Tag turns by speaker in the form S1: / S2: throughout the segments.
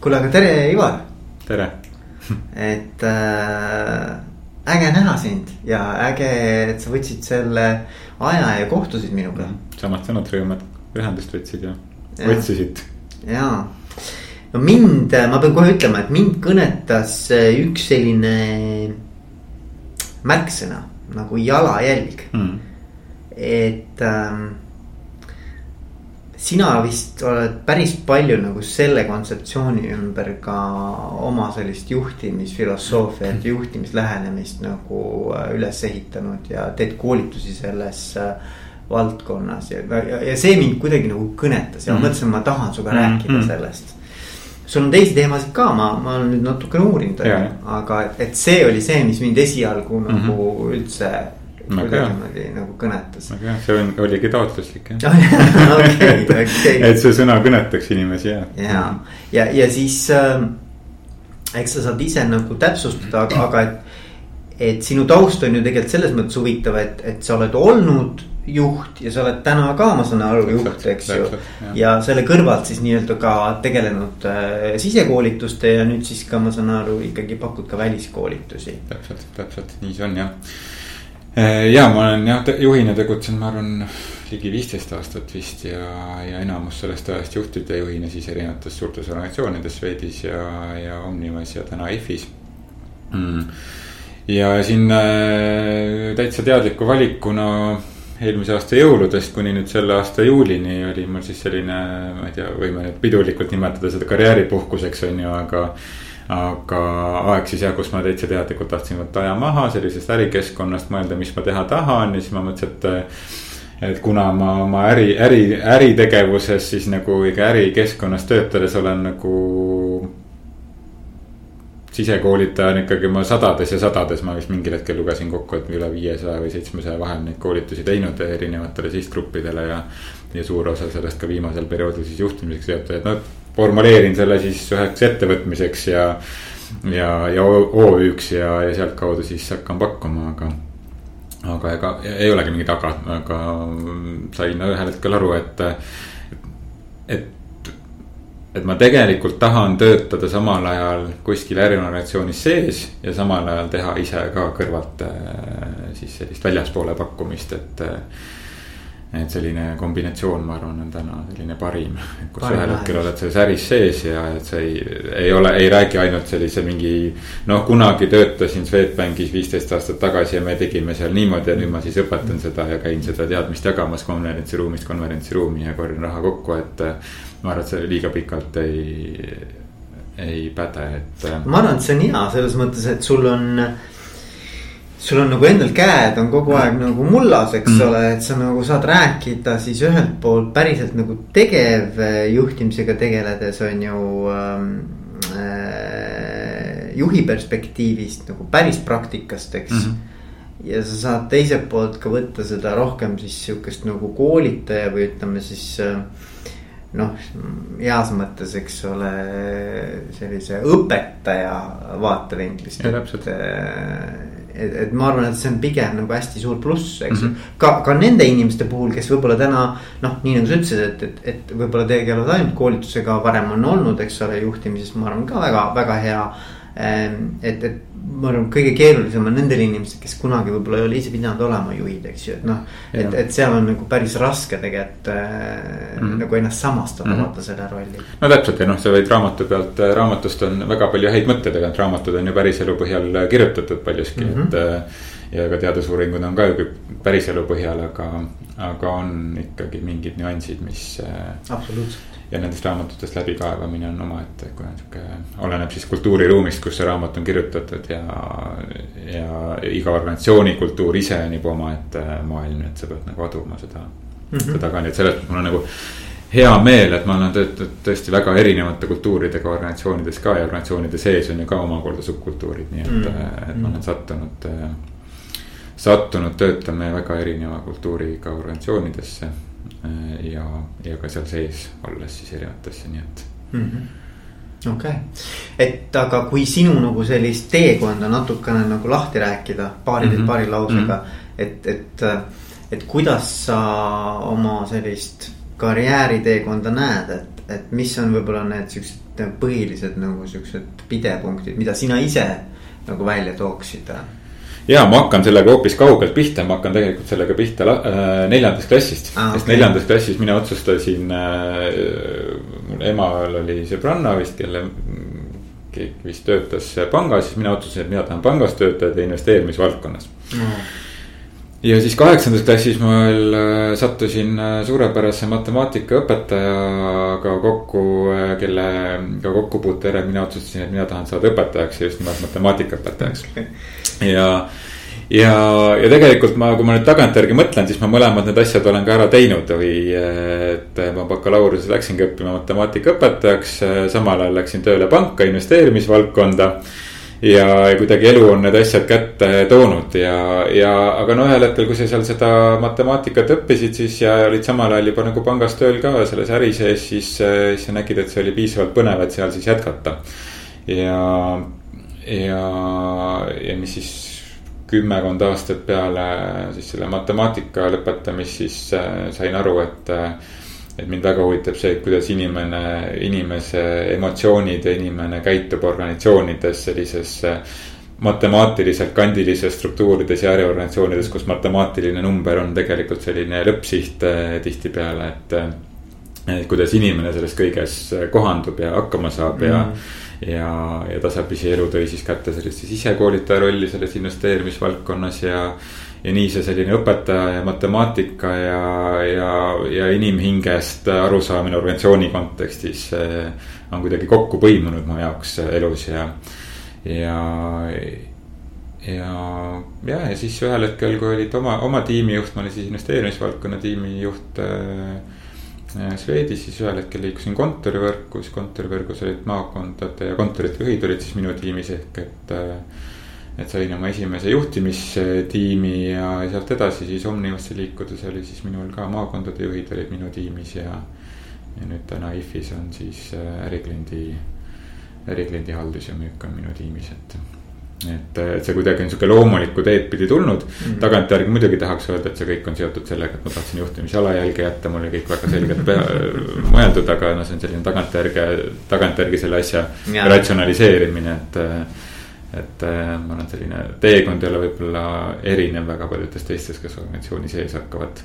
S1: kuule, aga tere, Ivar.
S2: tere.
S1: et äh, äge näha sind ja äge, et sa võtsid selle aja ja kohtusid minuga.
S2: samad sõnad rõõmad, ühendust võtsid ja, ja. otsisid.
S1: ja, no mind, ma pean kohe ütlema, et mind kõnetas üks selline märksõna nagu jalajälg mm.. et ähm, sina vist oled päris palju nagu selle kontseptsiooni ümber ka oma sellist juhtimisfilosoofiat, juhtimislähenemist nagu äh, üles ehitanud ja teed koolitusi selles äh, valdkonnas ja, ja, ja see mind kuidagi nagu kõnetas ja mm -hmm. ma mõtlesin, ma tahan sinuga mm -hmm. rääkida mhm. sellest. sul on teisi teemasid ka, ma, ma olen nüüd natukene uurinud, aga et see oli see, mis mind esialgu mm -hmm. nagu üldse kuidagimoodi nagu kõnetas.
S2: väga hea, see on, oligi taotluslik jah
S1: okei, okei.
S2: et see sõna kõnetaks inimesi ja.
S1: ja, ja, ja siis äh, eks sa saad ise nagu täpsustada, aga, aga et, et sinu taust on ju tegelikult selles mõttes huvitav, et, et sa oled olnud juht ja sa oled täna ka, ma saan aru, juht, eks ju. ja selle kõrvalt siis nii-öelda ka tegelenud äh, sisekoolituste ja nüüd siis ka ma saan aru, ikkagi pakud ka väliskoolitusi.
S2: täpselt, täpselt nii see on jah ja ma olen jah juhina tegutsenud, ma arvan ligi viisteist aastat vist ja, ja enamus sellest ajast juhtide juhina siis erinevates suurtes organisatsioonides Swedis ja, ja Omnimas ja täna EF-is mm.. ja siin äh, täitsa teadliku valikuna eelmise aasta jõuludest kuni nüüd selle aasta juulini oli mul siis selline, ma ei tea, võime nüüd pidulikult nimetada seda karjääripuhkuseks on ju, aga aga aeg siis jah, kus ma täitsa teadlikult tahtsin võtta aja maha sellisest ärikeskkonnast, mõelda, mis ma teha tahan ja siis ma mõtlesin, et. et kuna ma oma äri, äri, äritegevuses siis nagu ikka ärikeskkonnas töötades olen nagu. sisekoolitaja on ikkagi ma sadades ja sadades, ma vist mingil hetkel lugesin kokku, et üle viiesaja või seitsmesaja vahel neid koolitusi teinud erinevatele sihtgruppidele ja. ja suur osa sellest ka viimasel perioodil siis juhtimiseks seotud, et noh formuleerin selle siis üheks ettevõtmiseks ja. ja, ja OÜ-ks ja, ja sealtkaudu siis hakkan pakkuma, aga. aga ega ei olegi mingit aga, aga sain ühel hetkel aru, et, et et ma tegelikult tahan töötada samal ajal kuskil äriorganisatsioonis sees ja samal ajal teha ise ka kõrvalt siis sellist väljaspoole pakkumist, et et selline kombinatsioon, ma arvan, on täna selline parim, kus parim ühel hetkel oled selles äris sees ja et sa ei, ei ole, ei räägi ainult sellise mingi. noh, kunagi töötasin Swedbankis viisteist aastat tagasi ja me tegime seal niimoodi ja nüüd ma siis õpetan seda ja käin seda teadmist jagamas konverentsiruumist konverentsiruumi ja korjan raha kokku, et. ma arvan, et see liiga pikalt ei, ei päde, et.
S1: ma arvan, et see on hea selles mõttes, et sul on sul on nagu endal käed on kogu aeg nagu mullas, eks mm. ole, et sa nagu saad rääkida siis ühelt poolt päriselt nagu tegevjuhtimisega tegeledes on ju ähm, äh,. juhi perspektiivist nagu päris praktikast, eks mm. -hmm. ja sa saad teiselt poolt ka võtta seda rohkem siis sihukest nagu koolitaja või ütleme siis äh, noh, heas mõttes, eks ole, sellise õpetaja vaatevinklist. et, et, et ma arvan, et see on pigem nagu hästi suur pluss, eks ju. Mm -hmm.. ka, ka nende inimeste puhul, kes võib-olla täna noh, nii nagu sa ütlesid, et, et, et võib-olla tegelevad ainult koolitusega, varem on olnud, eks ole, juhtimises, ma arvan ka väga, väga hea et, et ma arvan, kõige keerulisem on nendel inimestel, kes kunagi võib-olla ei ole ise pidanud olema juhid, eks ju, et noh. et, et seal on nagu päris raske tegelikult mm -hmm. nagu ennast samastada mm, -hmm. vaata selle rolli.
S2: no täpselt ja noh, sa võid raamatu pealt, äh, raamatust on väga palju häid mõtteid, need raamatud on ju päris elu põhjal kirjutatud paljuski mm, -hmm. et. Äh, ja ka teadusuuringud on ka ju päris elu põhjal, aga, aga on ikkagi mingid nüansid, mis.
S1: Äh, absoluutselt
S2: ja nendest raamatutest läbikaevamine on omaette, kuna sihuke oleneb siis kultuuriruumist, kus see raamat on kirjutatud ja. ja iga organisatsiooni kultuur ise on juba omaette maailm, et sa pead nagu aduma seda mm, -hmm. seda ka, nii et selles mõttes mul on nagu hea meel, et ma olen töötanud tõesti väga erinevate kultuuridega organisatsioonides ka ja organisatsioonide sees on ju ka omakorda subkultuurid, nii et mm, -hmm. et ma olen sattunud. Sattunud töötama väga erineva kultuuriga organisatsioonidesse Äh, ja, ja ka seal sees olles siis erinevatesse, nii et
S1: mm -hmm.. okei okay., et aga kui sinu nagu sellist teekonda natukene nagu lahti rääkida paari mm, -hmm. paari lausega mm. -hmm. et, et, et kuidas sa oma sellist karjääriteekonda näed, et, et mis on võib-olla need siuksed põhilised nagu siuksed pidepunktid, mida sina ise nagu välja tooksid?
S2: Ja ma hakkan sellega hoopis kaugelt pihta, ma hakkan tegelikult sellega pihta äh, neljandast klassist ah,. sest okay. neljandas klassis mina otsustasin äh,, mul emal oli sõbranna vist, kelle keegi vist töötas pangas, siis mina otsustasin, et mina tahan pangas töötada investeerimisvaldkonnas mm ja siis kaheksandas klassis ma veel äh, sattusin äh, suurepärase matemaatikaõpetajaga kokku, äh, kellega kokkupuute järel mina otsustasin, et mina tahan saada õpetajaks ja just nimelt matemaatikaõpetajaks. Okay.. ja, ja, ja tegelikult ma, kui ma nüüd tagantjärgi mõtlen, siis ma mõlemad need asjad olen ka ära teinud või et ma bakalaureuse läksingi õppima matemaatikaõpetajaks, samal ajal läksin tööle panka investeerimisvaldkonda ja kuidagi elu on need asjad kätte toonud ja, ja aga no ühel hetkel, kui sa seal seda matemaatikat õppisid, siis ja olid samal ajal juba nagu pangas tööl ka selles äri sees, siis, siis sa nägid, et see oli piisavalt põnev, et seal siis jätkata. ja, ja, ja mis siis kümmekond aastat peale siis selle matemaatika lõpetamist, siis äh, sain aru, et äh, et mind väga huvitab see, kuidas inimene, inimese emotsioonid ja inimene käitub organisatsioonides sellises äh, matemaatiliselt kandilises struktuurides ja äriorganisatsioonides, kus matemaatiline number on tegelikult selline lõppsiht äh, tihtipeale, et. Äh, et kuidas inimene selles kõiges kohandub ja hakkama saab ja mm. ja, ja tasapisi elu tõi siis kätte sellist siis isekoolitaja rolli selles investeerimisvaldkonnas ja ja nii see selline õpetaja ja matemaatika ja, ja, ja inimhingest arusaamine organisatsiooni kontekstis on kuidagi kokku põimunud mu jaoks elus ja, ja. ja, ja, ja siis ühel hetkel, kui olid oma, oma tiimijuht, ma olin siis investeerimisvaldkonna tiimijuht äh, Swedis, siis ühel hetkel liikusin kontorivõrku, siis kontorivõrgus olid maakondade ja kontorite juhid olid siis minu tiimis ehk et äh, et sain oma esimese juhtimistiimi ja sealt edasi siis Omnivasse liikudes oli siis minul ka maakondade juhid olid minu tiimis ja. ja nüüd täna IFis on siis äh, ärikliendi, ärikliendi haldus ja müük on minu tiimis, et. et, et see kuidagi on sihuke loomulikku teed pidi tulnud mm -hmm. tagantjärgi muidugi tahaks öelda, et see kõik on seotud sellega, et ma tahtsin juhtimisjalajälge jätta, mul oli kõik väga selgelt pea, mõeldud, aga noh, see on selline tagantjärgi, tagantjärgi selle asja ja. ratsionaliseerimine, et et äh, ma arvan, et selline teekond ei ole võib-olla erinev väga paljudest teistest, kes organisatsiooni sees hakkavad.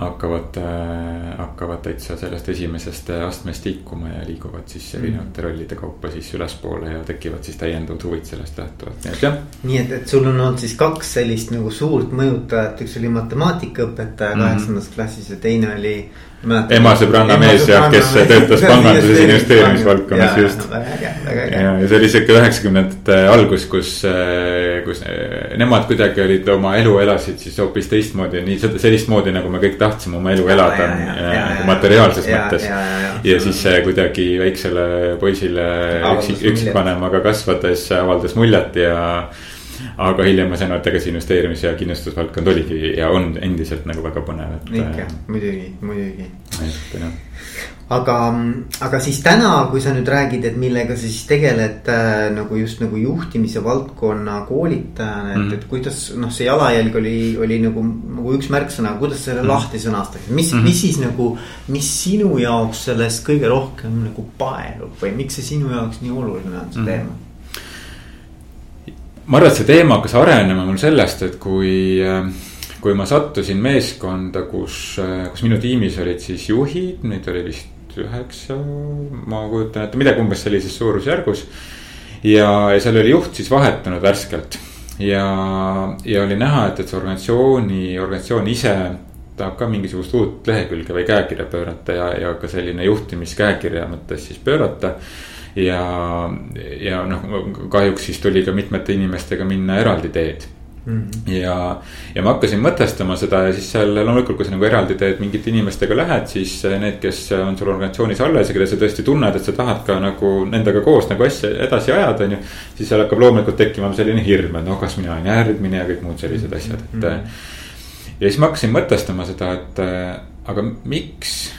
S2: hakkavad äh,, hakkavad täitsa sellest esimesest astmest liikuma ja liiguvad siis mm. erinevate rollide kaupa siis ülespoole ja tekivad siis täiendavad huvid sellest lähtuvalt, nii et jah.
S1: nii et, et sul on olnud siis kaks sellist nagu suurt mõjutajat, üks oli matemaatikaõpetaja mhm. kaheksandas mm -hmm. klassis ja teine oli
S2: ema sõbranna mees jah, kes töötas panganduses investeerimisvaldkonnas just. ja, ja see oli sihuke üheksakümnendate algus, kus, äh, kus äh, nemad kuidagi olid oma elu elasid siis hoopis teistmoodi, nii seda sellist moodi, nagu me kõik tahtsime oma elu elada nagu materiaalses mõttes. ja siis kuidagi väiksele poisile üksik, üksikvanemaga kasvades avaldas muljet ja aga hiljem ma sain aru, et ega see investeerimis- ja kindlustusvaldkond oligi ja on endiselt nagu väga põnev,
S1: et. ikka, äh, muidugi, muidugi. et jah aga, aga siis täna, kui sa nüüd räägid, et millega sa siis tegeled äh, nagu just nagu juhtimise valdkonna koolitajana, et mm, -hmm. et kuidas noh, see jalajälg oli, oli nagu, nagu üks märksõna, kuidas selle mm -hmm. lahti sõnastaksid, mis mm, -hmm. mis siis nagu. mis sinu jaoks sellest kõige rohkem nagu paelub või miks see sinu jaoks nii oluline on see mm -hmm. teema?
S2: Ma arvan, et see teema hakkas arenema mul sellest, et kui, kui ma sattusin meeskonda, kus, kus minu tiimis olid siis juhid, neid oli vist üheksa, ma kujutan ette midagi umbes sellises suurusjärgus. ja, ja seal oli juht siis vahetunud värskelt ja, ja oli näha, et, et see organisatsiooni, organisatsioon ise tahab ka mingisugust uut lehekülge või käekirja pöörata ja, ja ka selline juhtimiskäekirja mõttes siis pöörata ja, ja noh, kahjuks siis tuli ka mitmete inimestega minna eraldi teed Mm -hmm. ja, ja ma hakkasin mõtestama seda ja siis seal loomulikult, kui sa nagu eraldi teed mingite inimestega lähed, siis need, kes on sul organisatsioonis alles ja keda sa tõesti tunned, et sa tahad ka nagu nendega koos nagu asja edasi ajada, on ju. siis seal hakkab loomulikult tekkima selline hirm, et noh, kas mina olen järgmine ja kõik muud sellised asjad, et mm. -hmm. ja siis ma hakkasin mõtestama seda, et aga miks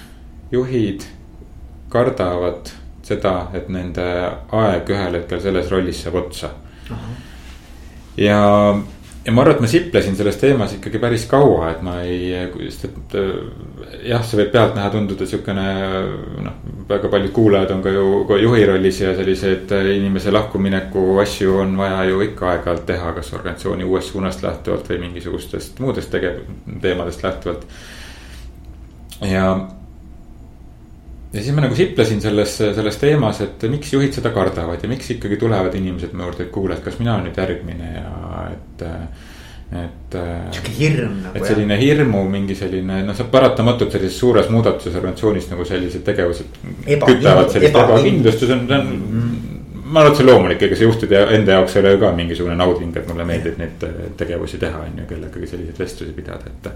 S2: juhid kardavad seda, et nende aeg ühel hetkel selles rollis saab otsa. ja, ja ma arvan, et ma siplesin selles teemas ikkagi päris kaua, et ma ei, sest et jah, see võib pealtnäha tunduda siukene noh, väga paljud kuulajad on ka ju ka juhi rollis ja selliseid inimese lahkumineku asju on vaja ju ikka aeg-ajalt teha, kas organisatsiooni uuest suunast lähtuvalt või mingisugustest muudest tegev-, teemadest lähtuvalt. ja ja siis ma nagu siplesin selles, selles teemas, et miks juhid seda kardavad ja miks ikkagi tulevad inimesed mu juurde, et kuule, et kas mina olen nüüd järgmine ja et. et.
S1: sihuke hirm nagu.
S2: et selline jah. hirmu mingi selline noh, see paratamatult sellises suures muudatuses organisatsioonis nagu sellised tegevused. kütavad sellist ebakindlust ja see on, see on mm. -hmm ma arvan, et see on loomulik, ega see juhtide enda jaoks ei ole ju ka mingisugune nauding, et mulle meeldib neid tegevusi teha, on ju, kellegagi selliseid vestlusi pidada, et.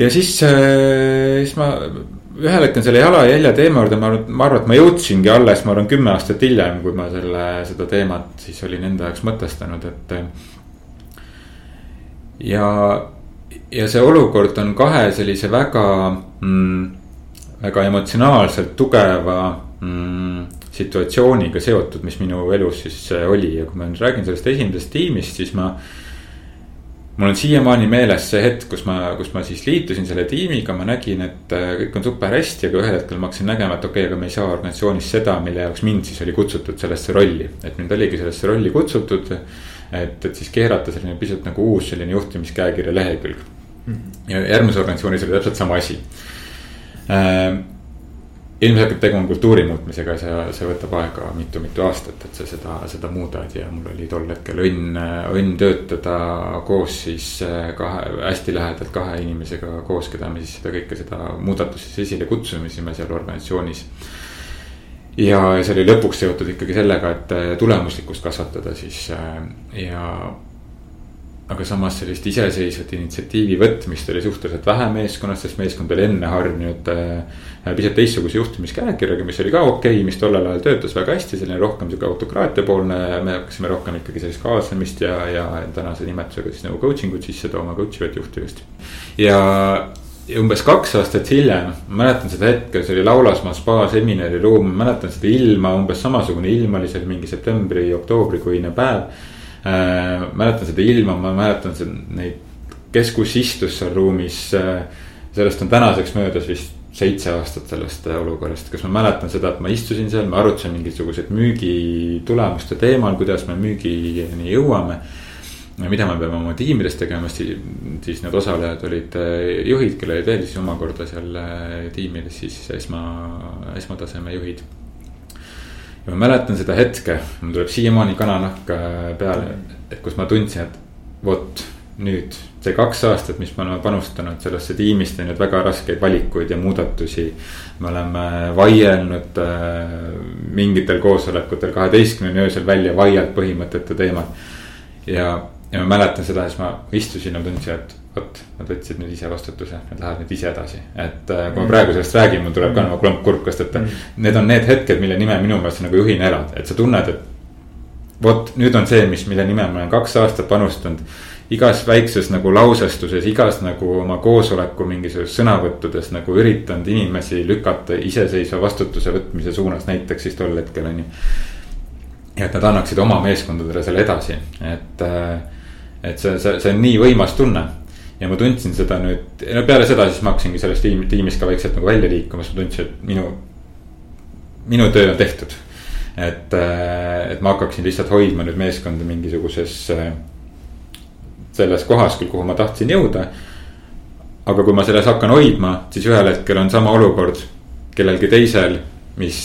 S2: ja siis, siis ma ühel hetkel selle jalajälje teema juurde, ma arvan, ma arvan, et ma jõudsingi alles, ma arvan, kümme aastat hiljem, kui ma selle, seda teemat siis olin enda jaoks mõtestanud, et. ja, ja see olukord on kahe sellise väga mm,, väga emotsionaalselt tugeva mm, situatsiooniga seotud, mis minu elus siis oli ja kui ma nüüd räägin sellest esimesest tiimist, siis ma mul on siiamaani meeles see hetk, kus ma, kus ma siis liitusin selle tiimiga, ma nägin, et äh, kõik on super hästi, aga ühel hetkel ma hakkasin nägema, et okei okay,, aga me ei saa organisatsioonis seda, mille jaoks mind siis oli kutsutud sellesse rolli. et mind oligi sellesse rolli kutsutud, et, et siis keerata selline pisut nagu uus selline juhtimiskäekirja lehekülg. -hmm. ja järgmises organisatsioonis oli täpselt sama asi äh, ilmselgelt tegu on kultuuri muutmisega, see, see võtab aega mitu-mitu aastat, et sa seda, seda muudad ja mul oli tol hetkel õnn, õnn töötada koos siis äh, kahe, hästi lähedalt kahe inimesega koos, keda me siis seda kõike seda muudatust esile kutsusime seal organisatsioonis. ja see oli lõpuks seotud ikkagi sellega, et äh, tulemuslikkust kasvatada siis äh, ja aga samas sellist iseseisvat initsiatiivi võtmist oli suhteliselt vähe meeskonnas, sest meeskond oli enne harjunud äh, pisut teistsuguse juhtimiskäekirjaga, mis oli ka okei okay,, mis tollel ajal töötas väga hästi, selline rohkem sihuke autokraatia poolne. me hakkasime rohkem ikkagi sellist kaasamist ja, ja tänase nimetusega siis nagu coaching ut sisse tooma, coach ivat juhtimist. ja umbes kaks aastat hiljem, ma mäletan seda hetke, see oli Laulasmaa spa seminariruum, ma mäletan seda ilma, umbes samasugune ilm oli seal mingi septembri-oktoobrikuine päev äh,. mäletan seda ilma, ma mäletan seda, neid, kes kus istus seal ruumis äh,. sellest on tänaseks möödas vist seitse aastat sellest äh, olukorrast, kas ma mäletan seda, et ma istusin seal, me arutasime mingisuguseid müügitulemuste teemal, kuidas me müügini jõuame mida me peame oma tiimides tegema, siis need osalejad olid äh, juhid, kellel olid veel siis omakorda seal äh, tiimides siis esma, esmataseme juhid ja ma mäletan seda hetke, mul tuleb siiamaani kananahk peale, et kus ma tundsin, et vot nüüd see kaks aastat, mis me oleme panustanud sellesse tiimist, teinud väga raskeid valikuid ja muudatusi. me oleme vaielnud äh, mingitel koosolekutel kaheteistkümneni öösel välja vaield põhimõtete teemal. ja, ja ma mäletan seda, siis ma istusin ja tundsin, et vot, nad võtsid nüüd ise vastutuse, nad lähevad nüüd ise edasi. et äh, kui ma praegu sellest räägin, mul tuleb ka nagu klomp kurkust, et mm. need on need hetked, mille nimel minu meelest sa nagu juhina elad, et sa tunned, et. vot nüüd on see, mis, mille nimel ma olen kaks aastat panustanud. igas väikses nagu lausestuses, igas nagu oma koosoleku mingisuguses sõnavõttudes nagu üritanud inimesi lükata iseseisva vastutuse võtmise suunas, näiteks siis tol hetkel on ju. ja et nad annaksid oma meeskondadele selle edasi, et äh, et see, see, see on nii võimas tunne ja ma tundsin seda nüüd, no peale seda siis ma hakkasingi sellest tiim, tiimist ka vaikselt nagu välja liikuma, siis ma tundsin, et minu, minu töö on tehtud. et, äh, et ma hakkaksin lihtsalt hoidma nüüd meeskonda mingisuguses äh, selles kohas küll, kuhu ma tahtsin jõuda. aga kui ma selles hakkan hoidma, siis ühel hetkel on sama olukord kellelgi teisel, mis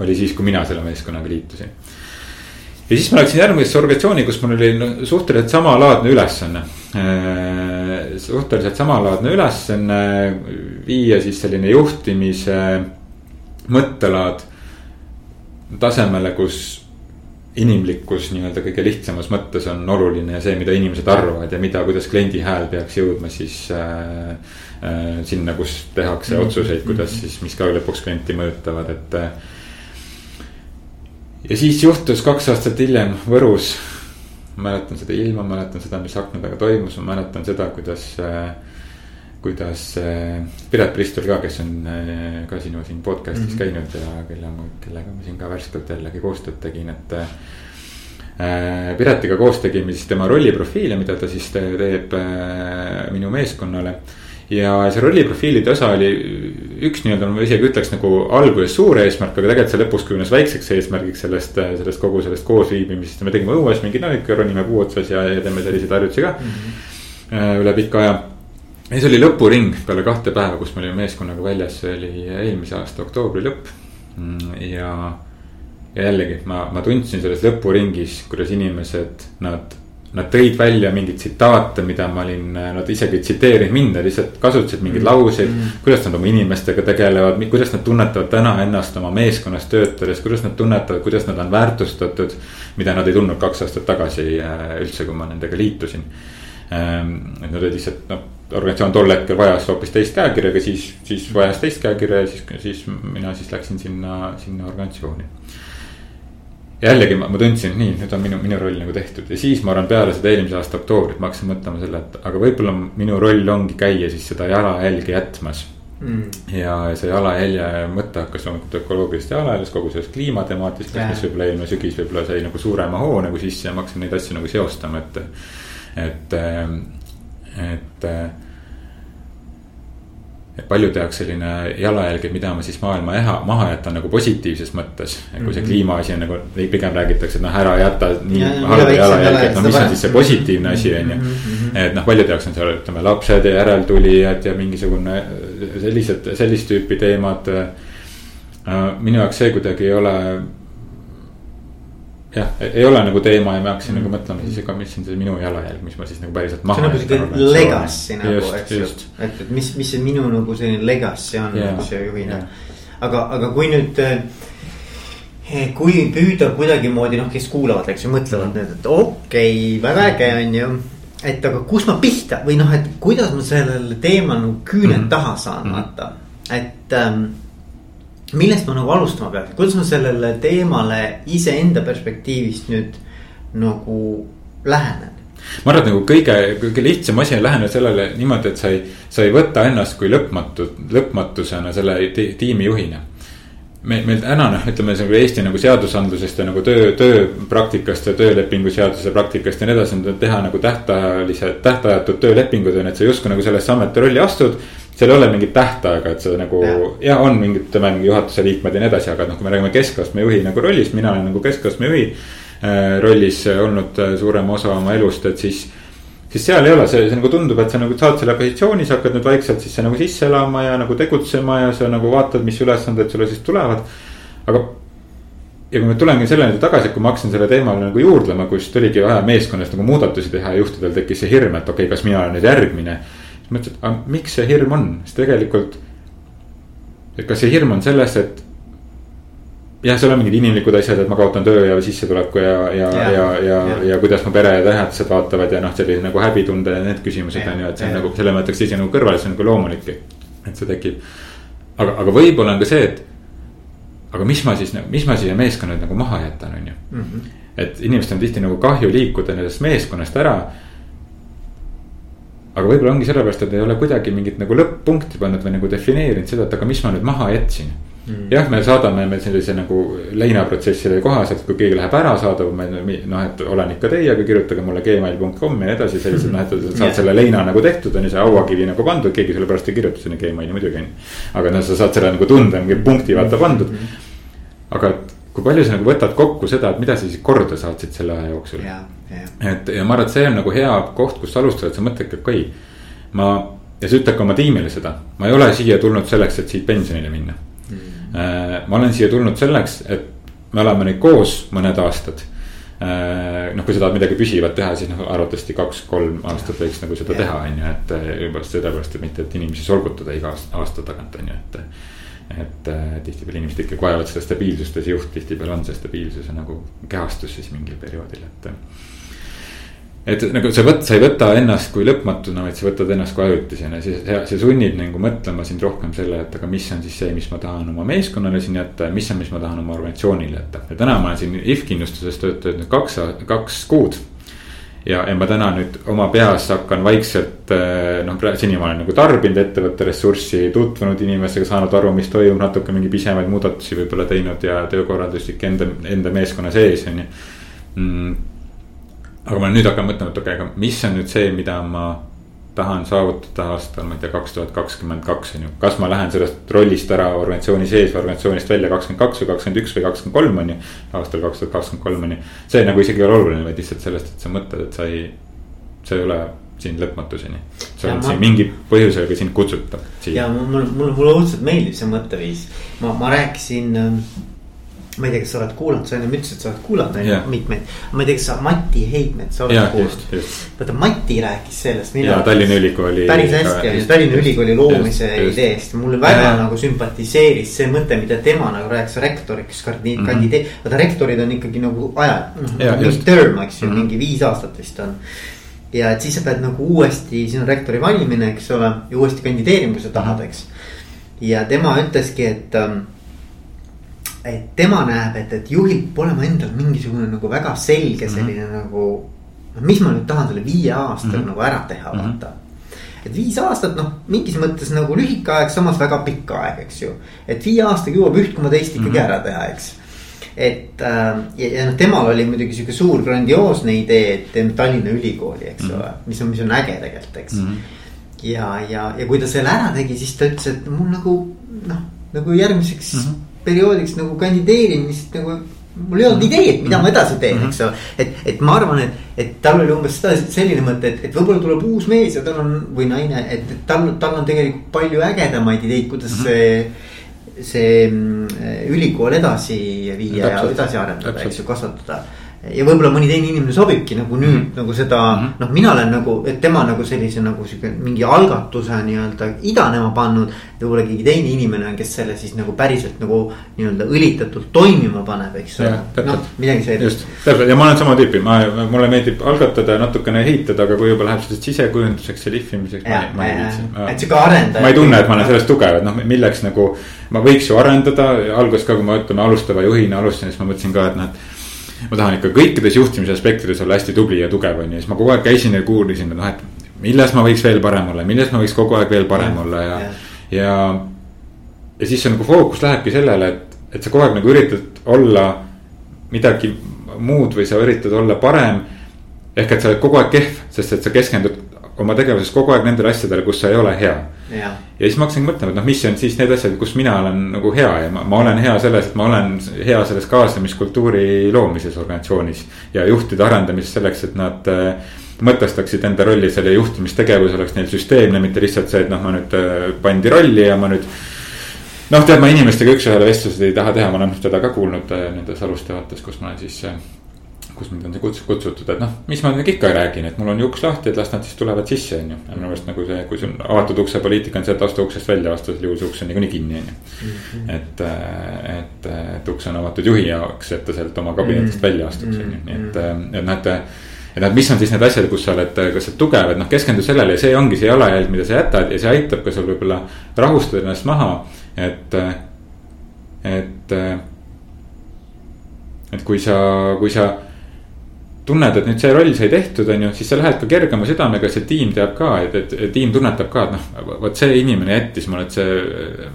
S2: oli siis, kui mina selle meeskonnaga liitusin ja siis ma läksin järgmisesse organisatsiooni, kus mul oli suhteliselt samalaadne ülesanne. Äh, suhteliselt samalaadne ülesanne, viia siis selline juhtimise mõttelaad tasemele, kus inimlikkus nii-öelda kõige lihtsamas mõttes on oluline ja see, mida inimesed arvavad ja mida, kuidas kliendi hääl peaks jõudma siis äh, äh, sinna, kus tehakse mm-hmm. otsuseid, kuidas siis, mis ka lõpuks klienti mõjutavad, et äh, ja siis juhtus kaks aastat hiljem Võrus. mäletan seda ilma, mäletan seda, mis akna taga toimus, ma mäletan seda, kuidas äh, kuidas äh, Piret Pristol ka, kes on äh, ka sinu siin podcast'is mm -hmm. käinud ja kelle, kellega ma siin ka värskelt jällegi koostööd tegin, et. Piretiga koos tegime siis tema rolliprofiile, mida ta siis teeb minu meeskonnale ja see rolliprofiilide osa oli üks nii-öelda, ma isegi ütleks nagu alguses suur eesmärk, aga tegelikult see lõpus kujunes väikseks eesmärgiks sellest, sellest kogu sellest koosviibimisest ja me tegime õues no ikka ronime puu otsas ja, ja teeme selliseid harjutusi ka mm. -hmm. üle pika aja. ja see oli lõpuring peale kahte päeva, kus me olime meeskonnaga väljas, see oli eelmise aasta oktoobri lõpp. Mm, ja, ja jällegi ma, ma tundsin selles lõpuringis, kuidas inimesed, nad Nad tõid välja mingeid tsitaate, mida ma olin, nad isegi ei tsiteerinud mind, nad lihtsalt kasutasid mingeid mm. lauseid mm. kuidas nad oma inimestega tegelevad, kuidas nad tunnetavad täna ennast oma meeskonnas töötades, kuidas nad tunnetavad, kuidas nad on väärtustatud. mida nad ei tundnud kaks aastat tagasi äh, üldse, kui ma nendega liitusin. Ähm, et nad olid lihtsalt noh, organisatsioon tol hetkel vajas hoopis teist käekirja, aga siis, siis vajas teist käekirja ja siis, siis mina siis läksin sinna, sinna organisatsiooni jällegi ma, ma tundsin, nii, nüüd on minu, minu roll nagu tehtud. Ja siis ma arvan, peale seda eelmise aasta oktoobrit ma hakkasin mõtlema selle, et aga võib-olla minu roll ongi käia siis seda jalajälge jätmas. Mm.. ja see jalajälje mõte hakkas loomulikult ökoloogilisest jalajäljest, kogu sellest kliimatemaatikast, mis võib-olla eelmine sügis võib-olla sai nagu suurema hoo nagu sisse ja ma hakkasin neid asju nagu seostama, et. et, et et palju tehakse selline jalajälg, et mida ma siis maailma eha, maha jätan nagu positiivses mõttes. et kui see mhm. kliimaasi on nagu, pigem räägitakse, et noh, ära jäta nii halba jalajälge, et no mis on siis see positiivne asi, on ju. Mhm. et noh, paljude jaoks on seal, ütleme lapsed ja järeltulijad ja mingisugune sellised, sellist tüüpi teemad. minu jaoks see kuidagi ei ole jah, ei ole nagu teema ja ma hakkasin mm. nagu mõtlema siis, aga mis on see minu jalajälg, mis ma siis nagu päriselt maha.
S1: see on nagu sihuke legacy nagu, eks ju, et, et mis, mis see minu nagu selline legacy on yeah, nagu see juhina yeah.. aga, aga kui nüüd. Eh, kui püüda kuidagimoodi noh, kes kuulavad, eks ju, mõtlevad nüüd, et okei okay,, väga äge on ju. et aga kust ma pihta või noh, et kuidas ma sellele teemale nagu küüned mm -hmm. taha saan mm, -hmm. vaata, et ähm, millest ma nagu alustama peaks, kuidas ma sellele teemale iseenda perspektiivist nüüd nagu lähenen?
S2: ma arvan, et nagu kõige, kõige lihtsam asi on läheneda sellele niimoodi, et sa ei, sa ei võta ennast kui lõpmatu, lõpmatusena selle tiimi juhina me, meil täna noh, ütleme see Eesti nagu seadusandlusest ja nagu töö, tööpraktikast ja töölepingu seaduse praktikast ja nii edasi on teha nagu tähtajalised, tähtajatud töölepingud on, et sa justkui nagu sellesse ametirolli astud seal ei ole mingit tähtaega, et sa nagu ja, ja on mingid, ütleme juhatuse liikmed ja nii edasi, aga noh, kui me räägime keskastme juhi nagu rollist, mina olen nagu keskastme juhi äh, rollis olnud äh, suurema osa oma elust, et siis siis seal ei ole, see, see nagu tundub, et sa nagu saad selle positsiooni, sa hakkad nüüd vaikselt sisse nagu sisse elama ja nagu tegutsema ja sa nagu vaatad, mis ülesanded sulle siis tulevad. aga. ja kui me tulengi selleni tagasi, et kui ma hakkasin selle teemale nagu juurdlema, kus tuligi vaja meeskonnas nagu muudatusi teha ja juhtidel tekkis see hirm, et okei okay,, kas mina olen nüüd järgmine mõtlesin, et aga miks see hirm on, sest tegelikult. et kas see hirm on selles, et. jah, seal on mingid inimlikud asjad, et ma kaotan töö ja sissetuleku ja, ja, ja, ja, ja, ja, ja kuidas mu pere ja lähedased vaatavad ja noh, selline nagu häbitunde ja need küsimused on ju, et see on ja. nagu selle ma jätaks ise nagu kõrvale, see on nagu loomulik, et see tekib. aga, aga võib-olla on ka see, et aga mis ma siis, mis ma siia meeskonna nagu maha jätan, on ju. Mhm. et inimestel on tihti nagu kahju liikuda nendest meeskonnast ära aga võib-olla ongi sellepärast, et ei ole kuidagi mingit nagu lõpp-punkti pannud või nagu defineerinud seda, et aga mis ma nüüd maha jätsin mm.. jah, me saadame me sellise nagu leinaprotsessile kohaselt, kui keegi läheb ära, saadab me noh, et olen ikka teiega, kirjutage mulle gmail.com ja nii edasi, sellised noh, et saad yeah. selle leina nagu tehtud, on ju, see hauakivi nagu pandud, keegi selle pärast ei kirjuta sinna Gmaili muidugi on ju. aga noh, sa saad selle nagu tunde, mingi punkti vaata pandud mm. aga kui palju sa nagu võtad kokku seda, et mida sa siis korda saatsid selle aja jooksul. Et ja ma arvan, et see on nagu hea koht, kus alustada, et sa mõtledki, okei okay,, ma. ja sa ütled ka oma tiimile seda, ma ei ole siia tulnud selleks, et siit pensionile minna mm.. ma olen siia tulnud selleks, et me oleme nüüd koos mõned aastad äh, noh, kui sa tahad midagi püsivat teha, siis noh, arvatavasti kaks-kolm aastat võiks nagu seda ja. teha, on ju, et äh, juba sellepärast, et mitte, et inimesi solgutada iga aasta, aasta tagant, on ju, et et äh, tihtipeale inimesed ikkagi vajavad seda stabiilsust ja see juht tihtipeale on see stabiilsuse nagu kehastus siis mingil perioodil, et. Et nagu sa võt-, sa ei võta ennast kui lõpmatuna, vaid sa võtad ennast kui ajutisena, see, see sunnib nagu mõtlema sind rohkem selle, et aga mis on siis see, mis ma tahan oma meeskonnale siin jätta ja mis on, mis ma tahan oma organisatsioonile jätta. ja täna ma olen siin If kindlustuses töötanud kaks, kaks kuud ja, ja ma täna nüüd oma peas hakkan vaikselt eh, noh, seni ma olen nagu tarbinud ettevõtte ressurssi, tutvunud inimestega, saanud aru, mis toimub, natuke mingi pisemaid muudatusi võib-olla teinud ja töökorralduslik enda, enda meeskonna sees on ju. Aga ma nüüd hakkan mõtlema, et okei okay,, aga mis on nüüd see, mida ma tahan saavutada aastal, ma ei tea, kaks tuhat kakskümmend kaks on ju. kas ma lähen sellest rollist ära organisatsiooni sees või organisatsioonist välja kakskümmend kaks või kakskümmend üks või kakskümmend kolm on ju. aastal kaks tuhat kakskümmend kolm on ju, see nagu isegi ei ole oluline, vaid lihtsalt sellest, et sa mõtled, et sa ei, sa ei ole siin lõpmatuseni. sa oled siin mingi põhjusega sind kutsutab.
S1: ja mul, mulle, mulle õudselt meeldib see mõtteviis, ma, ma rääkisin ähm, ma ei tea, kas sa oled kuulanud, sa ennem ütlesid, et sa oled kuulanud yeah. mitmeid. ma ei tea, kas sa Mati Heidmet, sa oled yeah, kuulanud. vaata Mati rääkis sellest.
S2: ja Tallinna Ülikooli.
S1: päris hästi ja Tallinna Ülikooli loomise ideest, mulle väga ja. nagu sümpatiseeris see mõte, mida tema nagu rääkis rektoriks mm -hmm. vaata rektorid on ikkagi nagu aja, noh nagu term, eks ju mm, -hmm. mingi viis aastat vist on ja et siis sa pead nagu uuesti, siin on rektori valimine, eks ole, ja uuesti kandideerima, kui sa tahad, mhm. eks. ja tema ütleski, et ähm, et tema näeb, et, et juhil peab olema endal mingisugune nagu väga selge mhm. selline mm -hmm. nagu. noh, mis ma nüüd tahan selle viie aastaga mm -hmm. nagu ära teha, mhm. vaata mm. -hmm. et viis aastat, noh, mingis mõttes nagu lühike aeg, samas väga pikk aeg, eks ju. et viie aastaga jõuab üht koma teist ikkagi mm -hmm. ära teha, eks. et äh, ja, ja noh, temal oli muidugi sihuke suur grandioosne idee, et teeme Tallinna Ülikooli, eks mm -hmm. ole, mis on, mis on äge tegelikult, eks mm. -hmm. ja, ja, ja kui ta selle ära tegi, siis ta ütles, et mul nagu noh, nagu järgmiseks mm. -hmm perioodiks nagu kandideerimist nagu mul ei olnud ideed, mida ma edasi teen, eks ole. et, et ma arvan, et, et tal oli umbes seda, selline mõte, et, et võib-olla tuleb uus mees ja tal on või naine, et, et tal, tal on tegelikult palju ägedamaid ideid, kuidas mhm. see. see mm, ülikool edasi viia ja edasi arendada, eks ju, kasvatada ja võib-olla mõni teine inimene sobibki nagu nüüd mm -hmm. nagu seda mm -hmm. noh, mina olen nagu, et tema nagu sellise nagu sihuke mingi algatuse nii-öelda idanema pannud. ja võib-olla keegi teine inimene on, kes selle siis nagu päriselt nagu nii-öelda õlitatult toimima paneb, eks ole. noh, midagi sellist.
S2: just, täpselt ja ma olen sama tüüpi, ma, mulle meeldib algatada ja natukene ehitada, aga kui juba läheb selliseks sisekujunduseks ja lihvimiseks.
S1: ma ei viitsi. et sihuke arendaja.
S2: ma ei tunne, et ma olen selles tugev, et noh, milleks nagu. ma võiks ju arendada, alguses ka, kui ma ütleme alustava juhina alustasin, siis ma mõtlesin ka, et noh, et ma tahan ikka kõikides juhtimise aspektides olla hästi tubli ja tugev, on ju, siis ma kogu aeg käisin ja uurisin, et noh, et milles ma võiks veel parem olla, milles ma võiks kogu aeg veel parem ja, olla ja, ja, ja. ja siis see nagu fookus lähebki sellele, et, et sa kogu aeg nagu üritad olla midagi muud või sa üritad olla parem. ehk et sa oled kogu aeg kehv, sest et sa keskendud oma tegevuses kogu aeg nendele asjadele, kus sa ei ole hea. ja siis ma hakkasin mõtlema, et noh, mis on siis need asjad, kus mina olen nagu hea ja ma, ma olen hea selles, et ma olen hea selles kaasamiskultuuri loomises organisatsioonis. ja juhtide arendamises selleks, et nad äh, mõtestaksid enda rolli, selle juhtimistegevus oleks neil süsteemne, mitte lihtsalt see, et noh, ma nüüd äh, pandi rolli ja ma nüüd noh, tead, ma inimestega üks-ühele vestluseid ei taha teha, ma olen seda ka kuulnud äh, nendes alusteates, kus ma olen siis äh, kus mind on kutsutud, kutsutud, et noh, mis ma nendega ikka räägin, et mul on ju uks lahti, et las nad siis tulevad sisse, on ju. minu meelest nagu see, kui sul avatud ukse poliitika on see, et astu uksest välja, vastasel juhul see uks on niikuinii kinni, on ju. Mhm. et, äh, et, et uks on avatud juhi jaoks, et ta sealt oma kabinetist mhm. välja astuks, on ju, nii et, äh, et noh, et et noh, mis on siis need asjad, kus sa oled, kas sa oled tugev, et noh, keskendu sellele ja see ongi see jalajälg, mida sa jätad ja see aitab ka sul võib-olla rahustada ennast maha, et, et. et kui sa, kui sa tunned, et nüüd see roll sai tehtud, on ju, siis sa lähed ka kergema südamega, see tiim teab ka, et, et, et tiim tunnetab ka, et noh, vot see inimene jättis mulle, et see.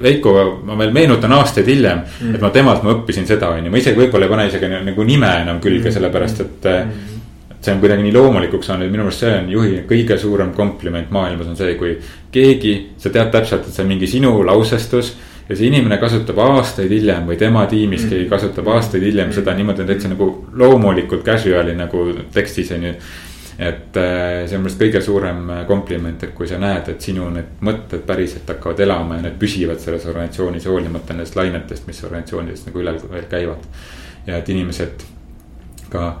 S2: Veiko, ma veel meenutan aastaid hiljem mm., et ma temalt ma õppisin seda, on ju, ma isegi võib-olla ei pane isegi nagu nime enam külge mm., sellepärast et mm. see on kuidagi nii loomulikuks saanud, minu meelest see on juhi kõige suurem kompliment maailmas on see, kui keegi, sa tead täpselt, et see on mingi sinu lausestus ja see inimene kasutab aastaid hiljem või tema tiimis keegi kasutab aastaid hiljem seda niimoodi täitsa nagu loomulikult casual'i nagu tekstis on ju. et äh, see on minu arust kõige suurem äh, kompliment, et kui sa näed, et sinu need mõtted päriselt hakkavad elama ja need püsivad selles organisatsioonis hoolimata nendest lainetest, mis organisatsioonidest nagu üle veel käivad. ja et inimesed ka